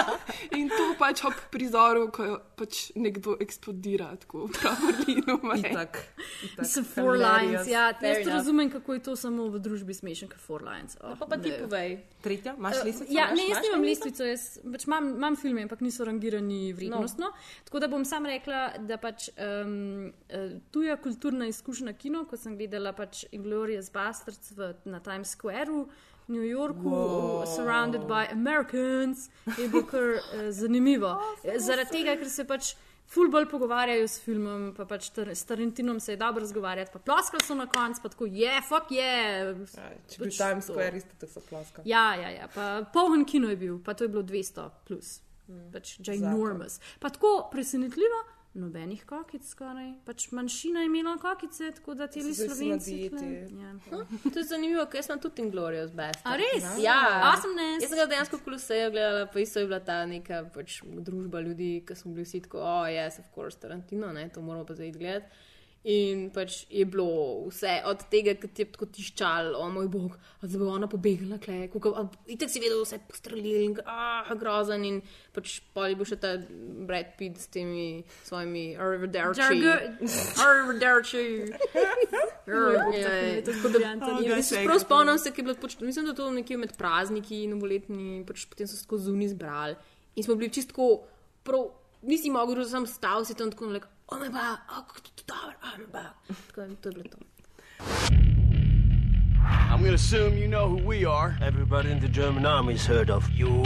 Speaker 2: in to pač ob prizoru, ko pač nekdo eksplodira, tako v Berlinu.
Speaker 5: Itak. itak.
Speaker 3: Sem Four. Lions. Ja, jaz to
Speaker 4: enough.
Speaker 3: razumem, kako je to samo v družbi smešen, kot Four Lions. Oh,
Speaker 4: Pa, pa ti
Speaker 3: ne.
Speaker 4: povej.
Speaker 5: Tretja, imaš listvico?
Speaker 3: Ja, ne, jaz nimam lestvico, jaz pač imam, imam filme, ampak niso rangirani vrednostno. No. Tako da bom sam rekla, da pač um, uh, tuja kulturna izkušnja kino, ko sem gledala pač Inglorious Bastards v, na Times Squareu. New Yorku, wow. surrounded by Americans, je bilo kar uh, zanimivo. oh, Zaradi tega, ker se pač ful bolj pogovarjajo s filmom, pa pač tar, s Tarantinom se je dobro razgovarjati, pa ploskali so na koncu, pa tako je, yeah, fuck je. Yeah.
Speaker 5: Ja, če bi Times Square isto tako so ploska.
Speaker 3: Ja, ja, ja. pa poln kino je bil, pa to je bilo 200 plus. Pač ginormous. Pa tako presenetljivo, nobenih kokic skoraj. Pač manjšina je imela kokice, tako da ti
Speaker 5: So zdaj vsi na
Speaker 3: slovenci.
Speaker 5: dieti.
Speaker 3: tle- Ja.
Speaker 4: To je zanimivo, ker jaz sem tudi Inglorious Best.
Speaker 3: A res?
Speaker 4: Ja,
Speaker 3: Awesomeness.
Speaker 4: Jaz sem ga dejansko v Koloseju gledala, pa isto je bila ta neka pač, družba ljudi, ki smo bili vsi tako, oh, yes, of course, Tarantino, ne, to moramo pa zdaj gledati. In pač je bilo vse od tega, ki ti je tako tiščal, o moj bog, a zdaj bo ona pobegla, klej, itek si vedel, vse postrelil in ah, grozen. In pač pol je bil še ta Brad Pitt s temi svojimi Arrivederci. Arrivederci. Da- Prav spomnim se, ki je bilo, pač, mislim, da to nekje med prazniki in novoletni, pač potem so se tako zunaj zbrali. In smo bili prav, nisi mogel, da sem stal, si tam tako, like, moj bog, oh, kako je to dobro, oh moj bog. Tako, to je bilo to.
Speaker 13: I'm gonna assume you know who we are. Everybody in the German army's heard of you.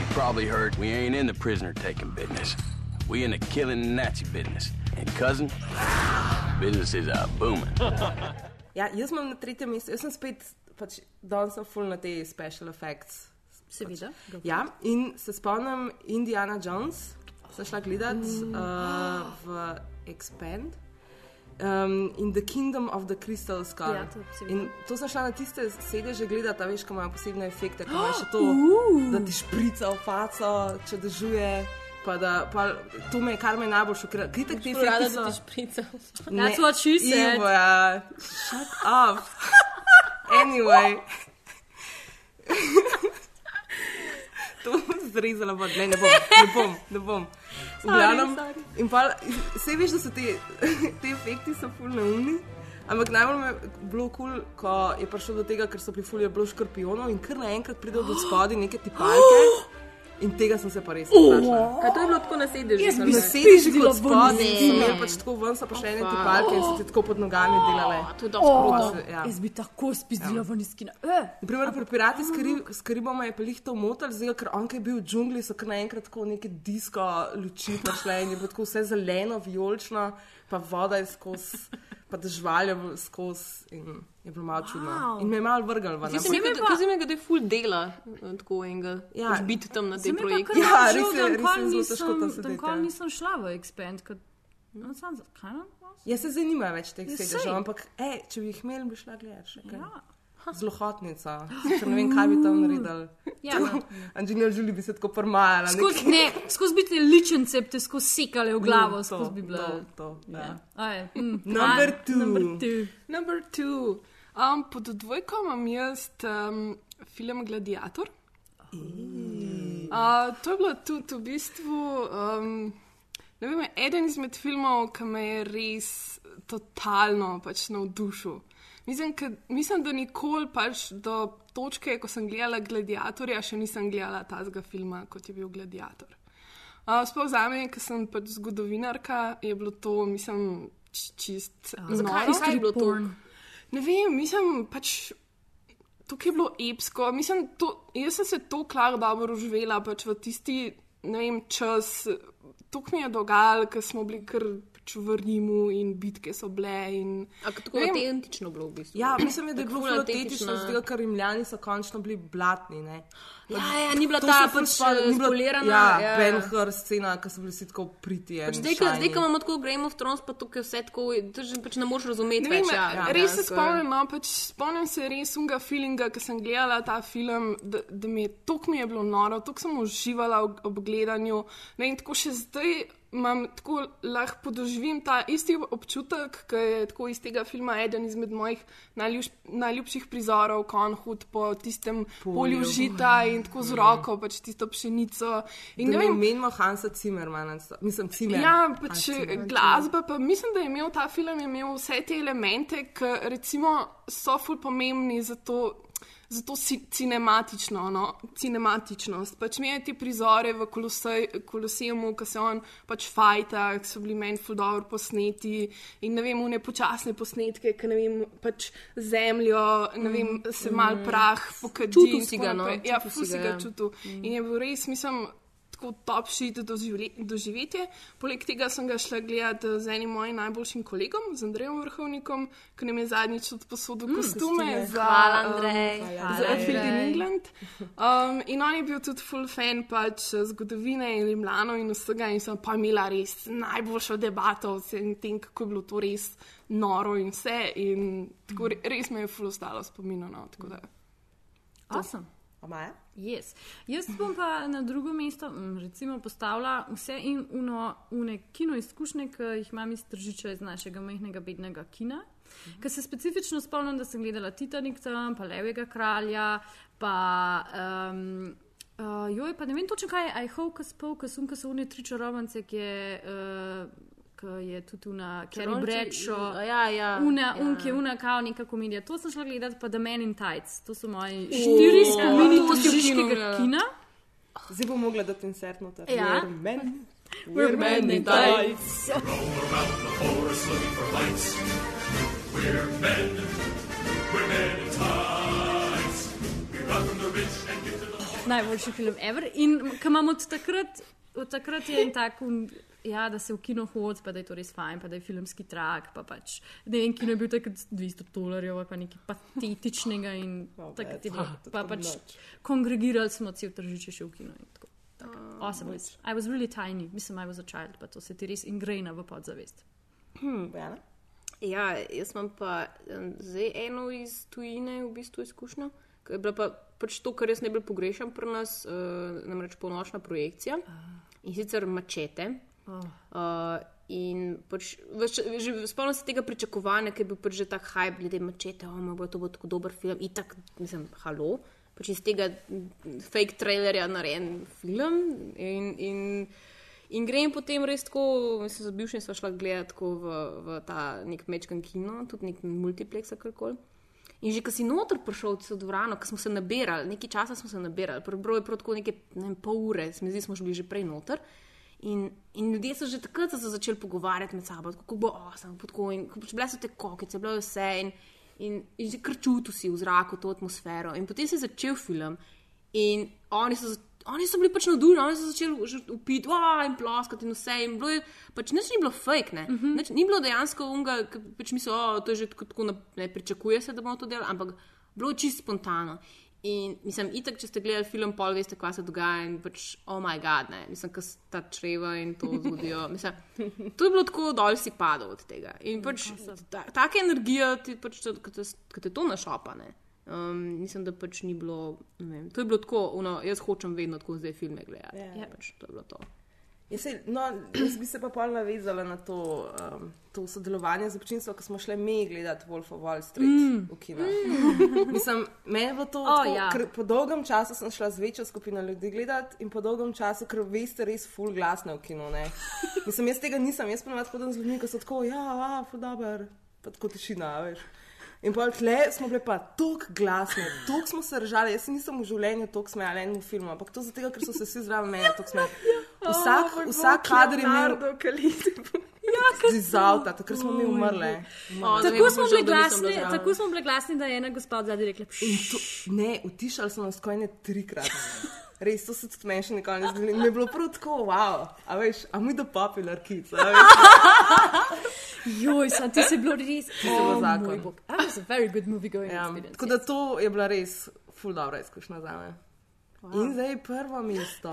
Speaker 14: You probably heard we ain't in the prisoner taking business. We in the killing Nazi business. And cousin, business is uh, booming.
Speaker 5: Ja, jaz imam na tretjem mestu, jaz sem spet, pač, danes sem full na te special effects.
Speaker 3: Seveda.
Speaker 5: Pač, ja, in se spomnim Indiana Jones, sem šla gledat
Speaker 3: Mm.
Speaker 5: uh, v Expand. Um, in The Kingdom of the Crystal Skull.
Speaker 3: Ja, to
Speaker 5: in to sem šla na tiste sedeže gledati, veš, ko imajo posebne efekte, ko imaš to,
Speaker 3: Uh.
Speaker 5: da ti šprica v faco, če dežuje. Pa da, pa, to me je kar me najbolj šokiralo. Kritik te
Speaker 4: Prav rada,
Speaker 5: efekte
Speaker 4: da
Speaker 5: so.
Speaker 4: ti šprica.
Speaker 3: That's what she said.
Speaker 5: Ivo, ja. Shut up. Anyway. bom zrezala, pa ne, ne bom, ne bom, ne bom. V glavnem, in pa, vse veš, da so te, te efekti so full neumni. Ampak najbolj me je bilo kul, cool, ko je prišlo do tega, ker so pri fulju bilo škorpionov in kar naenkrat pridejo do spodaj neke tipalke. In tega sem se pa res strašila.
Speaker 4: Kaj to je bilo tako na sedežu?
Speaker 5: Jaz
Speaker 4: sem
Speaker 5: bi se sedež
Speaker 4: Pizdilo
Speaker 5: kot spodaj, imel pač tako ven, so pa še ene tipalke in so ti tako pod nogami delale.
Speaker 4: To je kruto.
Speaker 5: Ja.
Speaker 3: Jaz bi tako spizdila ven iz kina. Eh.
Speaker 5: Naprimer, pri Pirati s Kari- s Karibom je pa jih to motil, zdaj, ker on, ki je bil v džungli, so kar naenkrat tako neke disko luči prišle in je bilo tako vse zeleno, vijolično, pa voda je skozi, pa dežvalje skozi in je bilo malo čudno.
Speaker 4: Wow.
Speaker 5: In me je malo vrgal ven.
Speaker 4: Ti si mi rekel, da je full dela, eh, tako enega,
Speaker 5: Ja.
Speaker 4: ja. biti tam na tem
Speaker 3: Se mi pa
Speaker 4: projektu.
Speaker 3: kar
Speaker 5: Ja,
Speaker 3: malo
Speaker 5: res
Speaker 3: žal,
Speaker 5: je-
Speaker 3: da
Speaker 5: res je
Speaker 3: nikoli
Speaker 5: zelo
Speaker 3: nisem-
Speaker 5: težko tam
Speaker 3: da
Speaker 5: sedeti,
Speaker 3: nikoli
Speaker 5: ja.
Speaker 3: nisem šla v Expand. ker- No, sam za- kaj nam?
Speaker 5: Jaz se zanima več teh
Speaker 3: Ja,
Speaker 5: sedežev,
Speaker 3: sej.
Speaker 5: ampak ej, če bi jih imeli, bi šla gledati še kaj.
Speaker 3: Ja.
Speaker 5: Zelo hotnica, ker ne vem, kaj bi tam naredili.
Speaker 3: Ja, no.
Speaker 5: Angelina Jolie bi se tako prmajala.
Speaker 3: Skozi, ne, skozi biti ličence, bi te skozi sekale v glavo,
Speaker 5: Mm,
Speaker 3: skozi bi bila.
Speaker 5: to, to, ja.
Speaker 3: Aj, mm,
Speaker 5: Number two.
Speaker 3: Number two.
Speaker 2: Number two. Um, pod dvojko imam jaz um, film Gladiator. Uh, to je bilo tudi v bistvu um, ne vem, eden izmed filmov, ki me je res totalno pač navdušil. Mislim, ka, mislim, da nikoli pač do točke, ko sem gledala Gladiatorja, še nisem gledala tazga filma, kot je bil Gladiator. Uh, Sploh za me, ker sem pač zgodovinarka, je bilo to, mislim, čist.
Speaker 4: zakaj?
Speaker 2: noro.
Speaker 4: Kaj je bilo to?
Speaker 2: Ne vem, mislim pač. Tukaj je bilo epsko. Mislim, to, jaz sem se to klar dobro uživela pač v tisti ne vem, čas. Tukaj mi je dogajalo, ker smo bili kar pač v Rimu in bitke so bile. In,
Speaker 4: Tako
Speaker 2: ne vem,
Speaker 4: autentično bilo v bistvu.
Speaker 5: Ja, mislim, da je
Speaker 4: Tako
Speaker 5: bilo zelo autentično, zato ker Rimljani so končno bili blatni. Ne?
Speaker 4: Ja, ja, ni bila ta pač, spolirana,
Speaker 5: Ja,
Speaker 4: ja.
Speaker 5: Ben Hur scena, ki so bili vsi tako priti.
Speaker 4: Pač zdaj, ko- imamo tako Game of Thrones, pa tukaj vse tako, to že pač ne moreš razumeti
Speaker 2: Ne
Speaker 4: več. Ja,
Speaker 2: ja, res se spomnim, no, pač spomnim se res unga feelinga, ko sem gledala ta film, da, da mi je tok mi je bilo noro, tok sem uživala ob, ob gledanju. Ne, in tako še zdaj imam, tako lahko podoživim ta isti občutek, ki je tako iz tega filma eden izmed mojih najljubš, najljubših prizorov, ko on hod po tistem polju, polju žita in tako z roko, pač tisto pšenico. In
Speaker 5: Da
Speaker 2: ne vem,
Speaker 5: menimo Hansa Zimmermana, mislim, Zimmer.
Speaker 2: Ja, pač
Speaker 5: Zimmer.
Speaker 2: glasba, pa mislim, da je imel ta film je imel vse te elemente, ki recimo so ful pomembni za to. Zato si cinematično, no, cinematičnost. Pač mi je te prizore v Kolosej- Kolosejmu, ki se on pač fajta, ki so bili meni ful dobro posneti in ne vem, une počasne posnetke, ki ne vem, pač zemljo, ne vem, se mal prah pokadi.
Speaker 4: Čutil si ga, no.
Speaker 2: Ja,
Speaker 4: čutil si ga ja.
Speaker 2: čutil. In je bil res, mislim, tako top shit doživetje. Poleg tega sem ga šla gledati z enim mojim najboljšim kolegom, z Andrejem Vrhovnikom, ki nam je zadnjič odposodil mm, kostume.
Speaker 4: kostume.
Speaker 2: Za,
Speaker 4: Hvala, Andrej.
Speaker 2: Um,
Speaker 4: Hvala,
Speaker 2: za Field in. England. Um, in on je bil tudi full fan pač eh, zgodovine in Rimljanov in vsega. In sem pa imela res najboljšo debato o tem, kako je bilo to res noro in vse. In tako re- res me je full ostalo spominjeno. No,
Speaker 3: Awesome.
Speaker 5: Amaja?
Speaker 3: Yes. Jaz bom pa na drugo mesto mm, recimo, postavila vse in uno, une kino izkušnje, ki jih imam iz tržiča iz našega majhnega bednega kina. Ker se specifično spomnim, da sem gledala Titanik tam, pa Levega kralja, pa. Um, Uh, joj, pa ne vem točno kaj je, I hope, spol, ker so, so one tri čarovnice, ki je, uh, ki je tudi na Kerry
Speaker 4: Čarovnice,
Speaker 3: Bradshaw.
Speaker 4: ja, ja,
Speaker 3: Una,
Speaker 4: ja.
Speaker 3: un, ki je una kao neka komedija. To sem šla gledati, pa The Man in Tights. To so moji štiri
Speaker 5: O,
Speaker 3: spomini
Speaker 5: gledala.
Speaker 3: kina.
Speaker 5: Zdaj bom mogla dati insert noter.
Speaker 3: Ja.
Speaker 5: We're men.
Speaker 3: We're men in tights.
Speaker 12: lights. We're men, we're men in tights. We run from the rich and give to the
Speaker 3: Najboljši film ever. In ki imam od takrat, od takrat je en tak. Un, Ja, da se v kino hodi, pa da je to res fajn, pa da je filmski trak. Pa pač, ne vem, kino je bil takrat 200 dolarjev, pa nekaj patetičnega. In takrat je bilo. Pa pač kongregirali smo cel tržiče še v kino. in tako. Tako, Awesome. was- I was really tiny, mislim, I was a child, pa to se ti res ingrajna v podzavest.
Speaker 5: Hmm,
Speaker 4: Ja, jaz imam pa em, zdaj eno iz tujine, v bistvu izkušnjo, ki je bila pa pač to, kar jaz najbolj pogrešam pri nas, uh, namreč polnočna projekcija in sicer mačete.
Speaker 3: Oh.
Speaker 4: Uh, in pač, čas- že spomnim se tega pričakovanja, ker je bil pač že tak hype glede mačete, oh, bo to bo tako dober film. In tako, mislim, halo, pač iz tega mm, fake trailerja narejen film. In, in, in grem potem res tako, mislim, za bivšim smo šla gledati tako v, v ta nek mečkan kino, tudi nek multiplex, karkoli. In že ko si noter prišel v dvorano, ko smo se nabirali, nekaj časa smo se nabirali, prvo je prav tako nekaj ne vem, pol ure, se mi zdi, smo že bili že prej noter. In, in ljudje so že takrat se začeli pogovarjati med sabo, kako bo osem, tako in pač bile so te kokice, bilo je vse in, in, in že kar čutil si v zraku to atmosfero. In potem se je začel film in oni so, za- oni so bili pač navdušeni, oni so začeli upiti "Wa!" in ploskati in vse. In bilo je, pač nič ni bilo fake, ne.
Speaker 3: Mhm.
Speaker 4: Nič, ni bilo dejansko unga, ki pač mislijo, oh, to je že tako, tako na- ne pričakuje se, da bomo to delali, ampak bilo je čisto spontano. In mislim, itak, če ste gledali film, pol veste, kaj se dogaja in pač, oh moj bog, ne, mislim, kaj ta čreva in to zgodijo. Mislim, to je bilo tako, dol si padal od tega. In pač ta, taka energija, ti pač, ko te, ko te to našopa, ne. Um, mislim, da pač ni bilo, ne vem, to je bilo tako, uno, jaz hočem vedno tako zdaj filme gledati.
Speaker 5: Ja.
Speaker 4: Ja. Pač, to je bilo to.
Speaker 5: Jaz, se, no, jaz bi se pa pol navezala na to, um, to sodelovanje z občinstvom, ko smo šli mi gledati Wolf of Wall Street
Speaker 3: Mm.
Speaker 5: v kino. Mislim, meni bilo to, oh, tako,
Speaker 3: ja.
Speaker 5: ker po dolgem času sem šla z večjo skupino ljudi gledati in po dolgem času, ker veste, res full glasne v kinu. Ne? Mislim, jaz tega nisem, jaz pa navad hodim z ljudmi, ki so tako, ja, a, full dober, pa tako tišina, veš. In pa tle smo bili pa tako glasni, tako smo se držali. Jaz se nisem v življenju tako smejala enemu filmu, ampak to zato, ker so se vsi zraven mene tako smejali. Vsak,
Speaker 2: Oh,
Speaker 5: vsak kader je imel
Speaker 2: Ja,
Speaker 5: iz avta, takrat smo mi umrli.
Speaker 3: Tako smo, bili glasni, tako smo bili glasni, da je ena gospa od zadaj rekla:
Speaker 5: to, ne, utišali smo nas skojne trikrat. Res, to se tudi meni še nikoli ne zdi. Mi je bilo prav tako, wow, a veš, a mi do popular kids.
Speaker 3: Joj, sam ti si bilo res.
Speaker 5: Ti si bilo
Speaker 3: Oh,
Speaker 5: zakon.
Speaker 3: That was a very good movie going
Speaker 5: Ja,
Speaker 3: experience.
Speaker 5: tako da to je bila res full dobra izkušnja za me. In zdaj prvo mesto.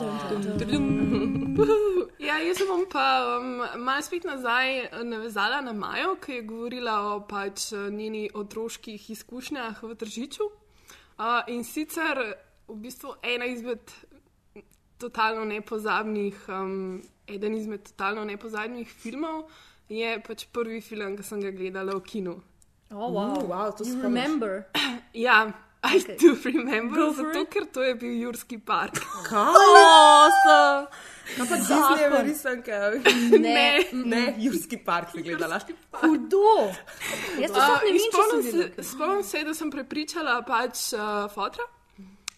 Speaker 2: Ja, jaz se bom pa um, malo spet nazaj eh, navezala na Majo, ki je govorila o pač eh, njeni otroških izkušnjah v Tržiču. Uh, in sicer v bistvu ena izmed totalno nepozabnih, um, eden izmed totalno nepozabnih filmov je pač prvi film, ki sem ga gledala v kinu.
Speaker 3: Oh, wow.
Speaker 5: Uh, wow, to spomniš.
Speaker 3: remember.
Speaker 2: Ja, I okay. do remember,
Speaker 3: Go
Speaker 2: zato ker to je bil Jurski park.
Speaker 5: Awesome! No, pa. Disneyjeve risanke.
Speaker 3: Ne.
Speaker 5: ne, Jurski park si gledala.
Speaker 3: Hudo. Jaz to sploh ne vem, če sem videla.
Speaker 2: se, spomnim se, da sem prepričala pač uh, fotra,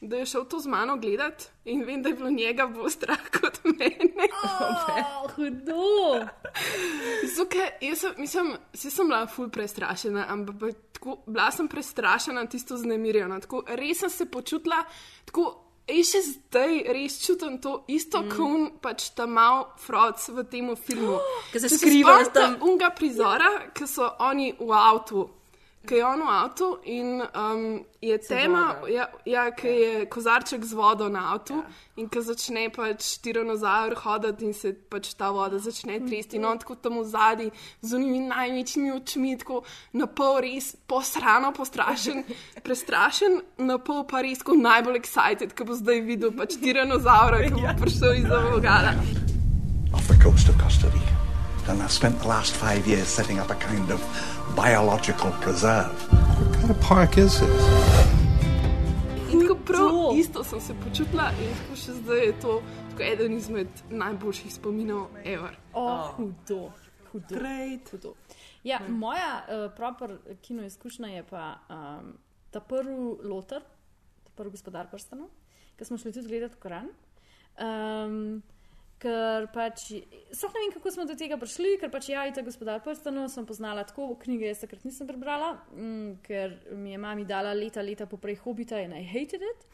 Speaker 2: da je šel to z mano gledati in vem, da je bilo njega bolj strah kot mene.
Speaker 3: Oh, hudo.
Speaker 2: Zuke, jaz sem, mislim, vsi sem bila ful prestrašena, ampak pa tako, bila sem prestrašena, tisto znemirjena. Tako, res sem se počutila, tako, In še zdaj res čutim to isto, mm. kot pač ta mal froc v tem filmu.
Speaker 4: Ke se
Speaker 2: Če
Speaker 4: skrivajo
Speaker 2: spomnite
Speaker 4: tam.
Speaker 2: Unga prizora, ki so oni v avtu. Ki je on v avtu in um, je tema,
Speaker 5: voda.
Speaker 2: ja, ja, ki je kozarček z vodo na avtu ja. in ki začne pač tiranozaur hoditi in se pač ta voda začne tresti. In on tako tam v zadnji z unimi največjimi očmi, tako na pol res posrano, postrašen, prestrašen, na pol pa res tako najbolj excited, ki bo zdaj videl pač tiranozaura, ki bo prišel iz vogala.
Speaker 15: off the coast of Costa Rica. And I've spent the last five years setting up a kind of biological preserve.
Speaker 11: What kind of park is this?
Speaker 2: In tako prav isto sem se počutila in tako še zdaj je to tako eden izmed najboljših spominov ever.
Speaker 3: Oh, hudo, hudo.
Speaker 2: Great.
Speaker 3: hudo. Ja, moja uh, proper kino izkušnja je pa um, ta prvi loter, ta prvi gospodar prstanov, ki smo šli tudi gledati Koran. Um, ker pač, sploh ne vem, kako smo do tega prišli, ker pač ja, ta gospodar prstanov sem poznala tako, knjige jaz takrat nisem prebrala, mm, ker mi je mami dala leta, leta poprej hobita in I hated it.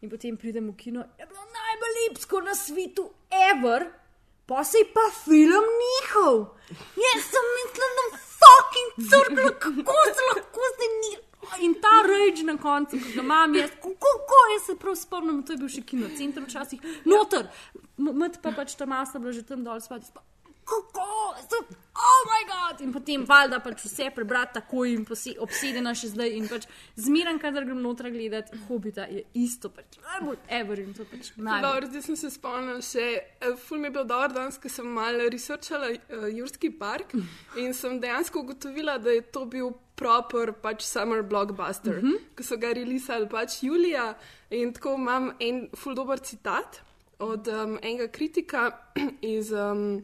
Speaker 3: In potem pridem v kino, je bilo najbolj lepsko na svetu, ever, pa se je pa film njihov. Jaz sem mislila, da fucking crklo, kako lahko zdaj ni. In ta reč na koncu, ki ga imam, jaz, kako jaz se prav spomnim, to je bil še kino center včasih, noter, mat pa pač ta masa bila že tam dol spati. Kako, sem, oh moj bog! In potem valjda pač vse prebrati takoj in obsedena še zdaj. In pač zmeren, kadar grem noter gledati, hobita je isto, pač najbolj ever in to pač najbolj.
Speaker 2: Zdaj sem se spomnil še, eh, ful mi je bil dober danes, ko sem malo researchala uh, Jurski park in sem dejansko ugotovila, da je to bil proper pač summer blockbuster, mm -hmm. ki so ga releasali pač julija in tako imam en ful dober citat od um, enega kritika iz um,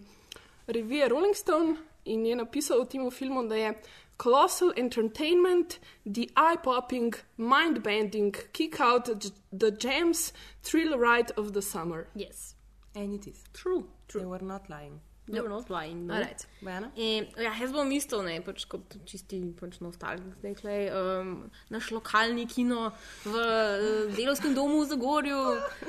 Speaker 2: revije Rolling Stone in je napisal v tem filmu, da je colossal entertainment, the eye-popping, mind-bending, kick-out the, the gems, thrill ride of the summer.
Speaker 3: Yes.
Speaker 5: And it is.
Speaker 4: True.
Speaker 5: True. They were not lying.
Speaker 4: Dobro, no, lying. No.
Speaker 5: Bojana?
Speaker 4: In, ja, jaz bom isto, ne, pač kot čisti pač nostalgik zdaj, klej, um, naš lokalni kino v uh, delovskem domu v Zagorju.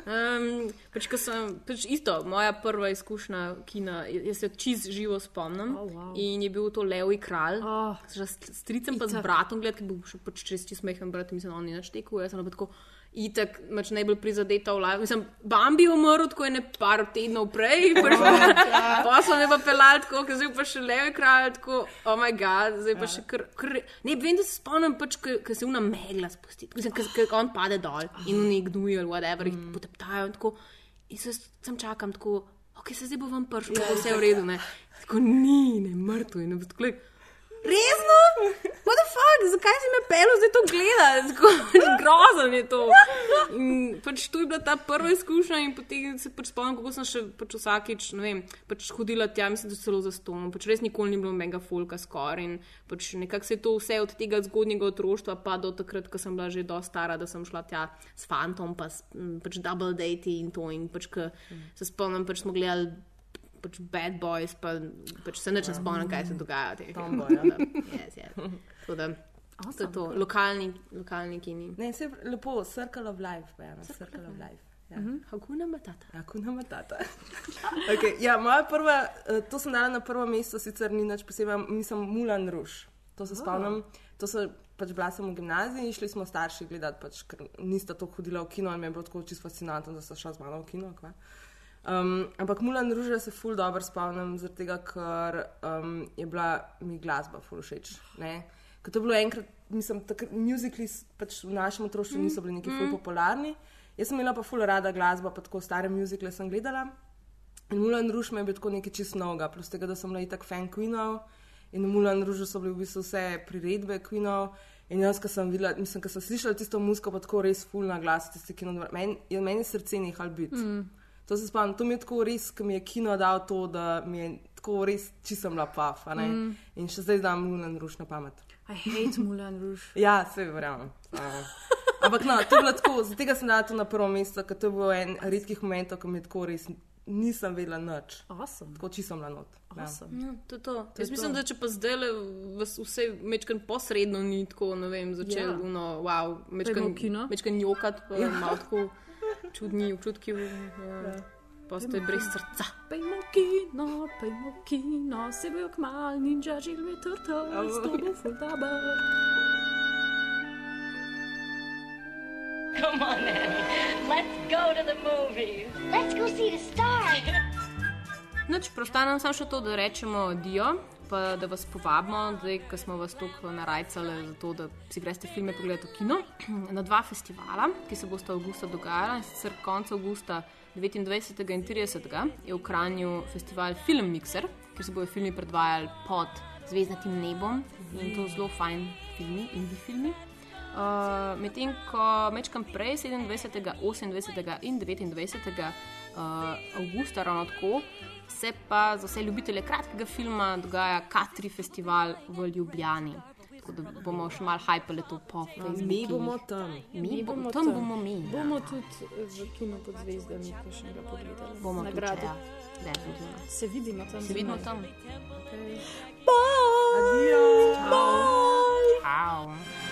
Speaker 4: Um, pač, sem, pač isto, moja prva izkušnja kina, jaz se čist živo spomnim.
Speaker 3: Oh, wow.
Speaker 4: In je bil to Levi kralj.
Speaker 3: Oh,
Speaker 4: s stricem pa z
Speaker 3: itak.
Speaker 4: bratom, gled, ki bil še pač čez čist smehen brat, mislim, on je naštekel, jaz sem pa tako. Itek, mač najbolj prizadeta v live. Mislim, Bambi je umrl, tako je ne par tednov prej, pač, pa sem jo pa pelal, tako, ker zdaj pa še levi kralj, tako, oh moj bog, zdaj pa še kar, kar. Ne, vem, da se spomnim, pač, ker se una megla spusti, ker on pade dol in oni gnuje ali whatever, jih poteptajo in tako. In se sem čakam, tako, ok, se zdaj bo vam prišlo, da bo vse v redu, ne. Tako ni, ne, mrtvo in tako. Resno? What the fuck, zakaj si me pel zdaj to gledati? Grozno je to. In pač to je bila ta prva izkušnja in potem se pač spomnim, kako sem še pač vsakič, ne vem, pač hodila tja, mislim, da celo za ston. Pač res nikoli ni bilo mega folka skoraj in pač nekako se je to vse od tega zgodnjega otroštva pa do takrat, ko sem bila že dosta stara, da sem šla tja s fantom, pa s, pač double date in to in pač, ko se spomnim, pač smo gledali pač Bad Boys, pa pač se neč ne spomnim, kaj se dogaja. v teh filmih.
Speaker 5: ja.
Speaker 4: yes, yes. Tako da, to je to, lokalni, lokalni kini.
Speaker 5: Ne, se lepo, Circle of Life, Bojana, Circle of Life. Ja.
Speaker 4: Mhm. Hakuna matata.
Speaker 5: Hakuna matata. okay, ja, moja prva, eh, to sem dala na prvo mesto, sicer ni nič posebej, mislim, Mulan Ruš. To se spomnim. To so pač bila sem v gimnaziji in šli smo starši gledati, pač, ker nista to hodila v kino in mi je bilo tako čisto fascinantno, da so šla z mano v kino. Kva. Um, ampak Mulan Ruža se ful dobro spomnim, zaradi tega, ker um, je bila mi glasba ful všeč. Ker to je bilo enkrat, mislim, takrat muzikli pač v našem otroštvu niso bili neki ful popularni. Jaz sem imela pa ful rada glasbo, pa tako stare muzikle sem gledala. In Mulan Ruž mi je bil tako nekaj čist novega, plus tega, da sem bila itak fan Queenov. In v Mulan Ružu so bile v bistvu vse priredbe Queenov. In jaz, ko sem videla, mislim, ko sem slišala tisto muziko, pa tako res ful na glas, tisti meni, je meni srce nehal biti. Mm. To se spomnim, to mi je tako res, ko mi je kino dal to, da mi je tako res čisto bila paf. Mm. In še zdaj znam Mulan Ruž na pamet.
Speaker 3: I hate Mulan Rouge.
Speaker 5: Ja, se verjamem. Ampak no, to je bilo tako, zaradi tega sem dala to na prvo mesto, ker to je bil en redkih momentov, ko mi je tako res nisem vedela nič.
Speaker 3: Awesome.
Speaker 5: Tako čisto bila not. Ja.
Speaker 3: Awesome.
Speaker 4: Ja, to je to.
Speaker 5: To je
Speaker 4: Jaz mislim,
Speaker 5: to.
Speaker 4: da če pa zdaj le vse mečkan posredno ni tako, ne vem, začel,
Speaker 3: Ja.
Speaker 4: ja. no, wow,
Speaker 3: v kino.
Speaker 4: mečkan jokat, pa
Speaker 5: ja.
Speaker 4: malo tako. Čudni občutki, ja. postoje brez srca.
Speaker 3: Pejmo v kino, pejmo v kino, se bojo kmal, ninja, žilmi, turtles, to bo fultaba.
Speaker 16: Come on, Annie. Let's go to the movies. Let's go see the stars.
Speaker 4: Noč prostanem samo še to, da rečemo dio, pa da vas povabimo, ko smo vas tukaj narajcali, zato, da si greste filme pogledati v kino, na dva festivala, ki se bosta avgusta dogajala. In sicer konec avgusta 29. in 30. je v Kranju festival Film Mixer, kjer se bodo filmi predvajali pod zvezdnatim nebom in to zelo fajn filmi, indie filmi. Uh, Medtem ko mečkam prej, 27., 28. in 29. Uh, avgusta, ravno tako, se pa za vse ljubitelje kratkega filma dogaja Katri festival v Ljubljani. Tako da bomo še malo hajpali to po Facebooku.
Speaker 5: Mi bomo tam.
Speaker 4: Mi, mi bomo tam, tam bomo mi. Ja.
Speaker 3: Bomo tudi eh, v kinu pod zvezdami, ki še ga pogledali.
Speaker 4: Bomo
Speaker 3: nagrade.
Speaker 4: Ja. Definitivno.
Speaker 3: Se vidimo tam.
Speaker 4: Se vidimo tam. Okay.
Speaker 3: Bye! Adijo! Bye! Ciao! Ciao.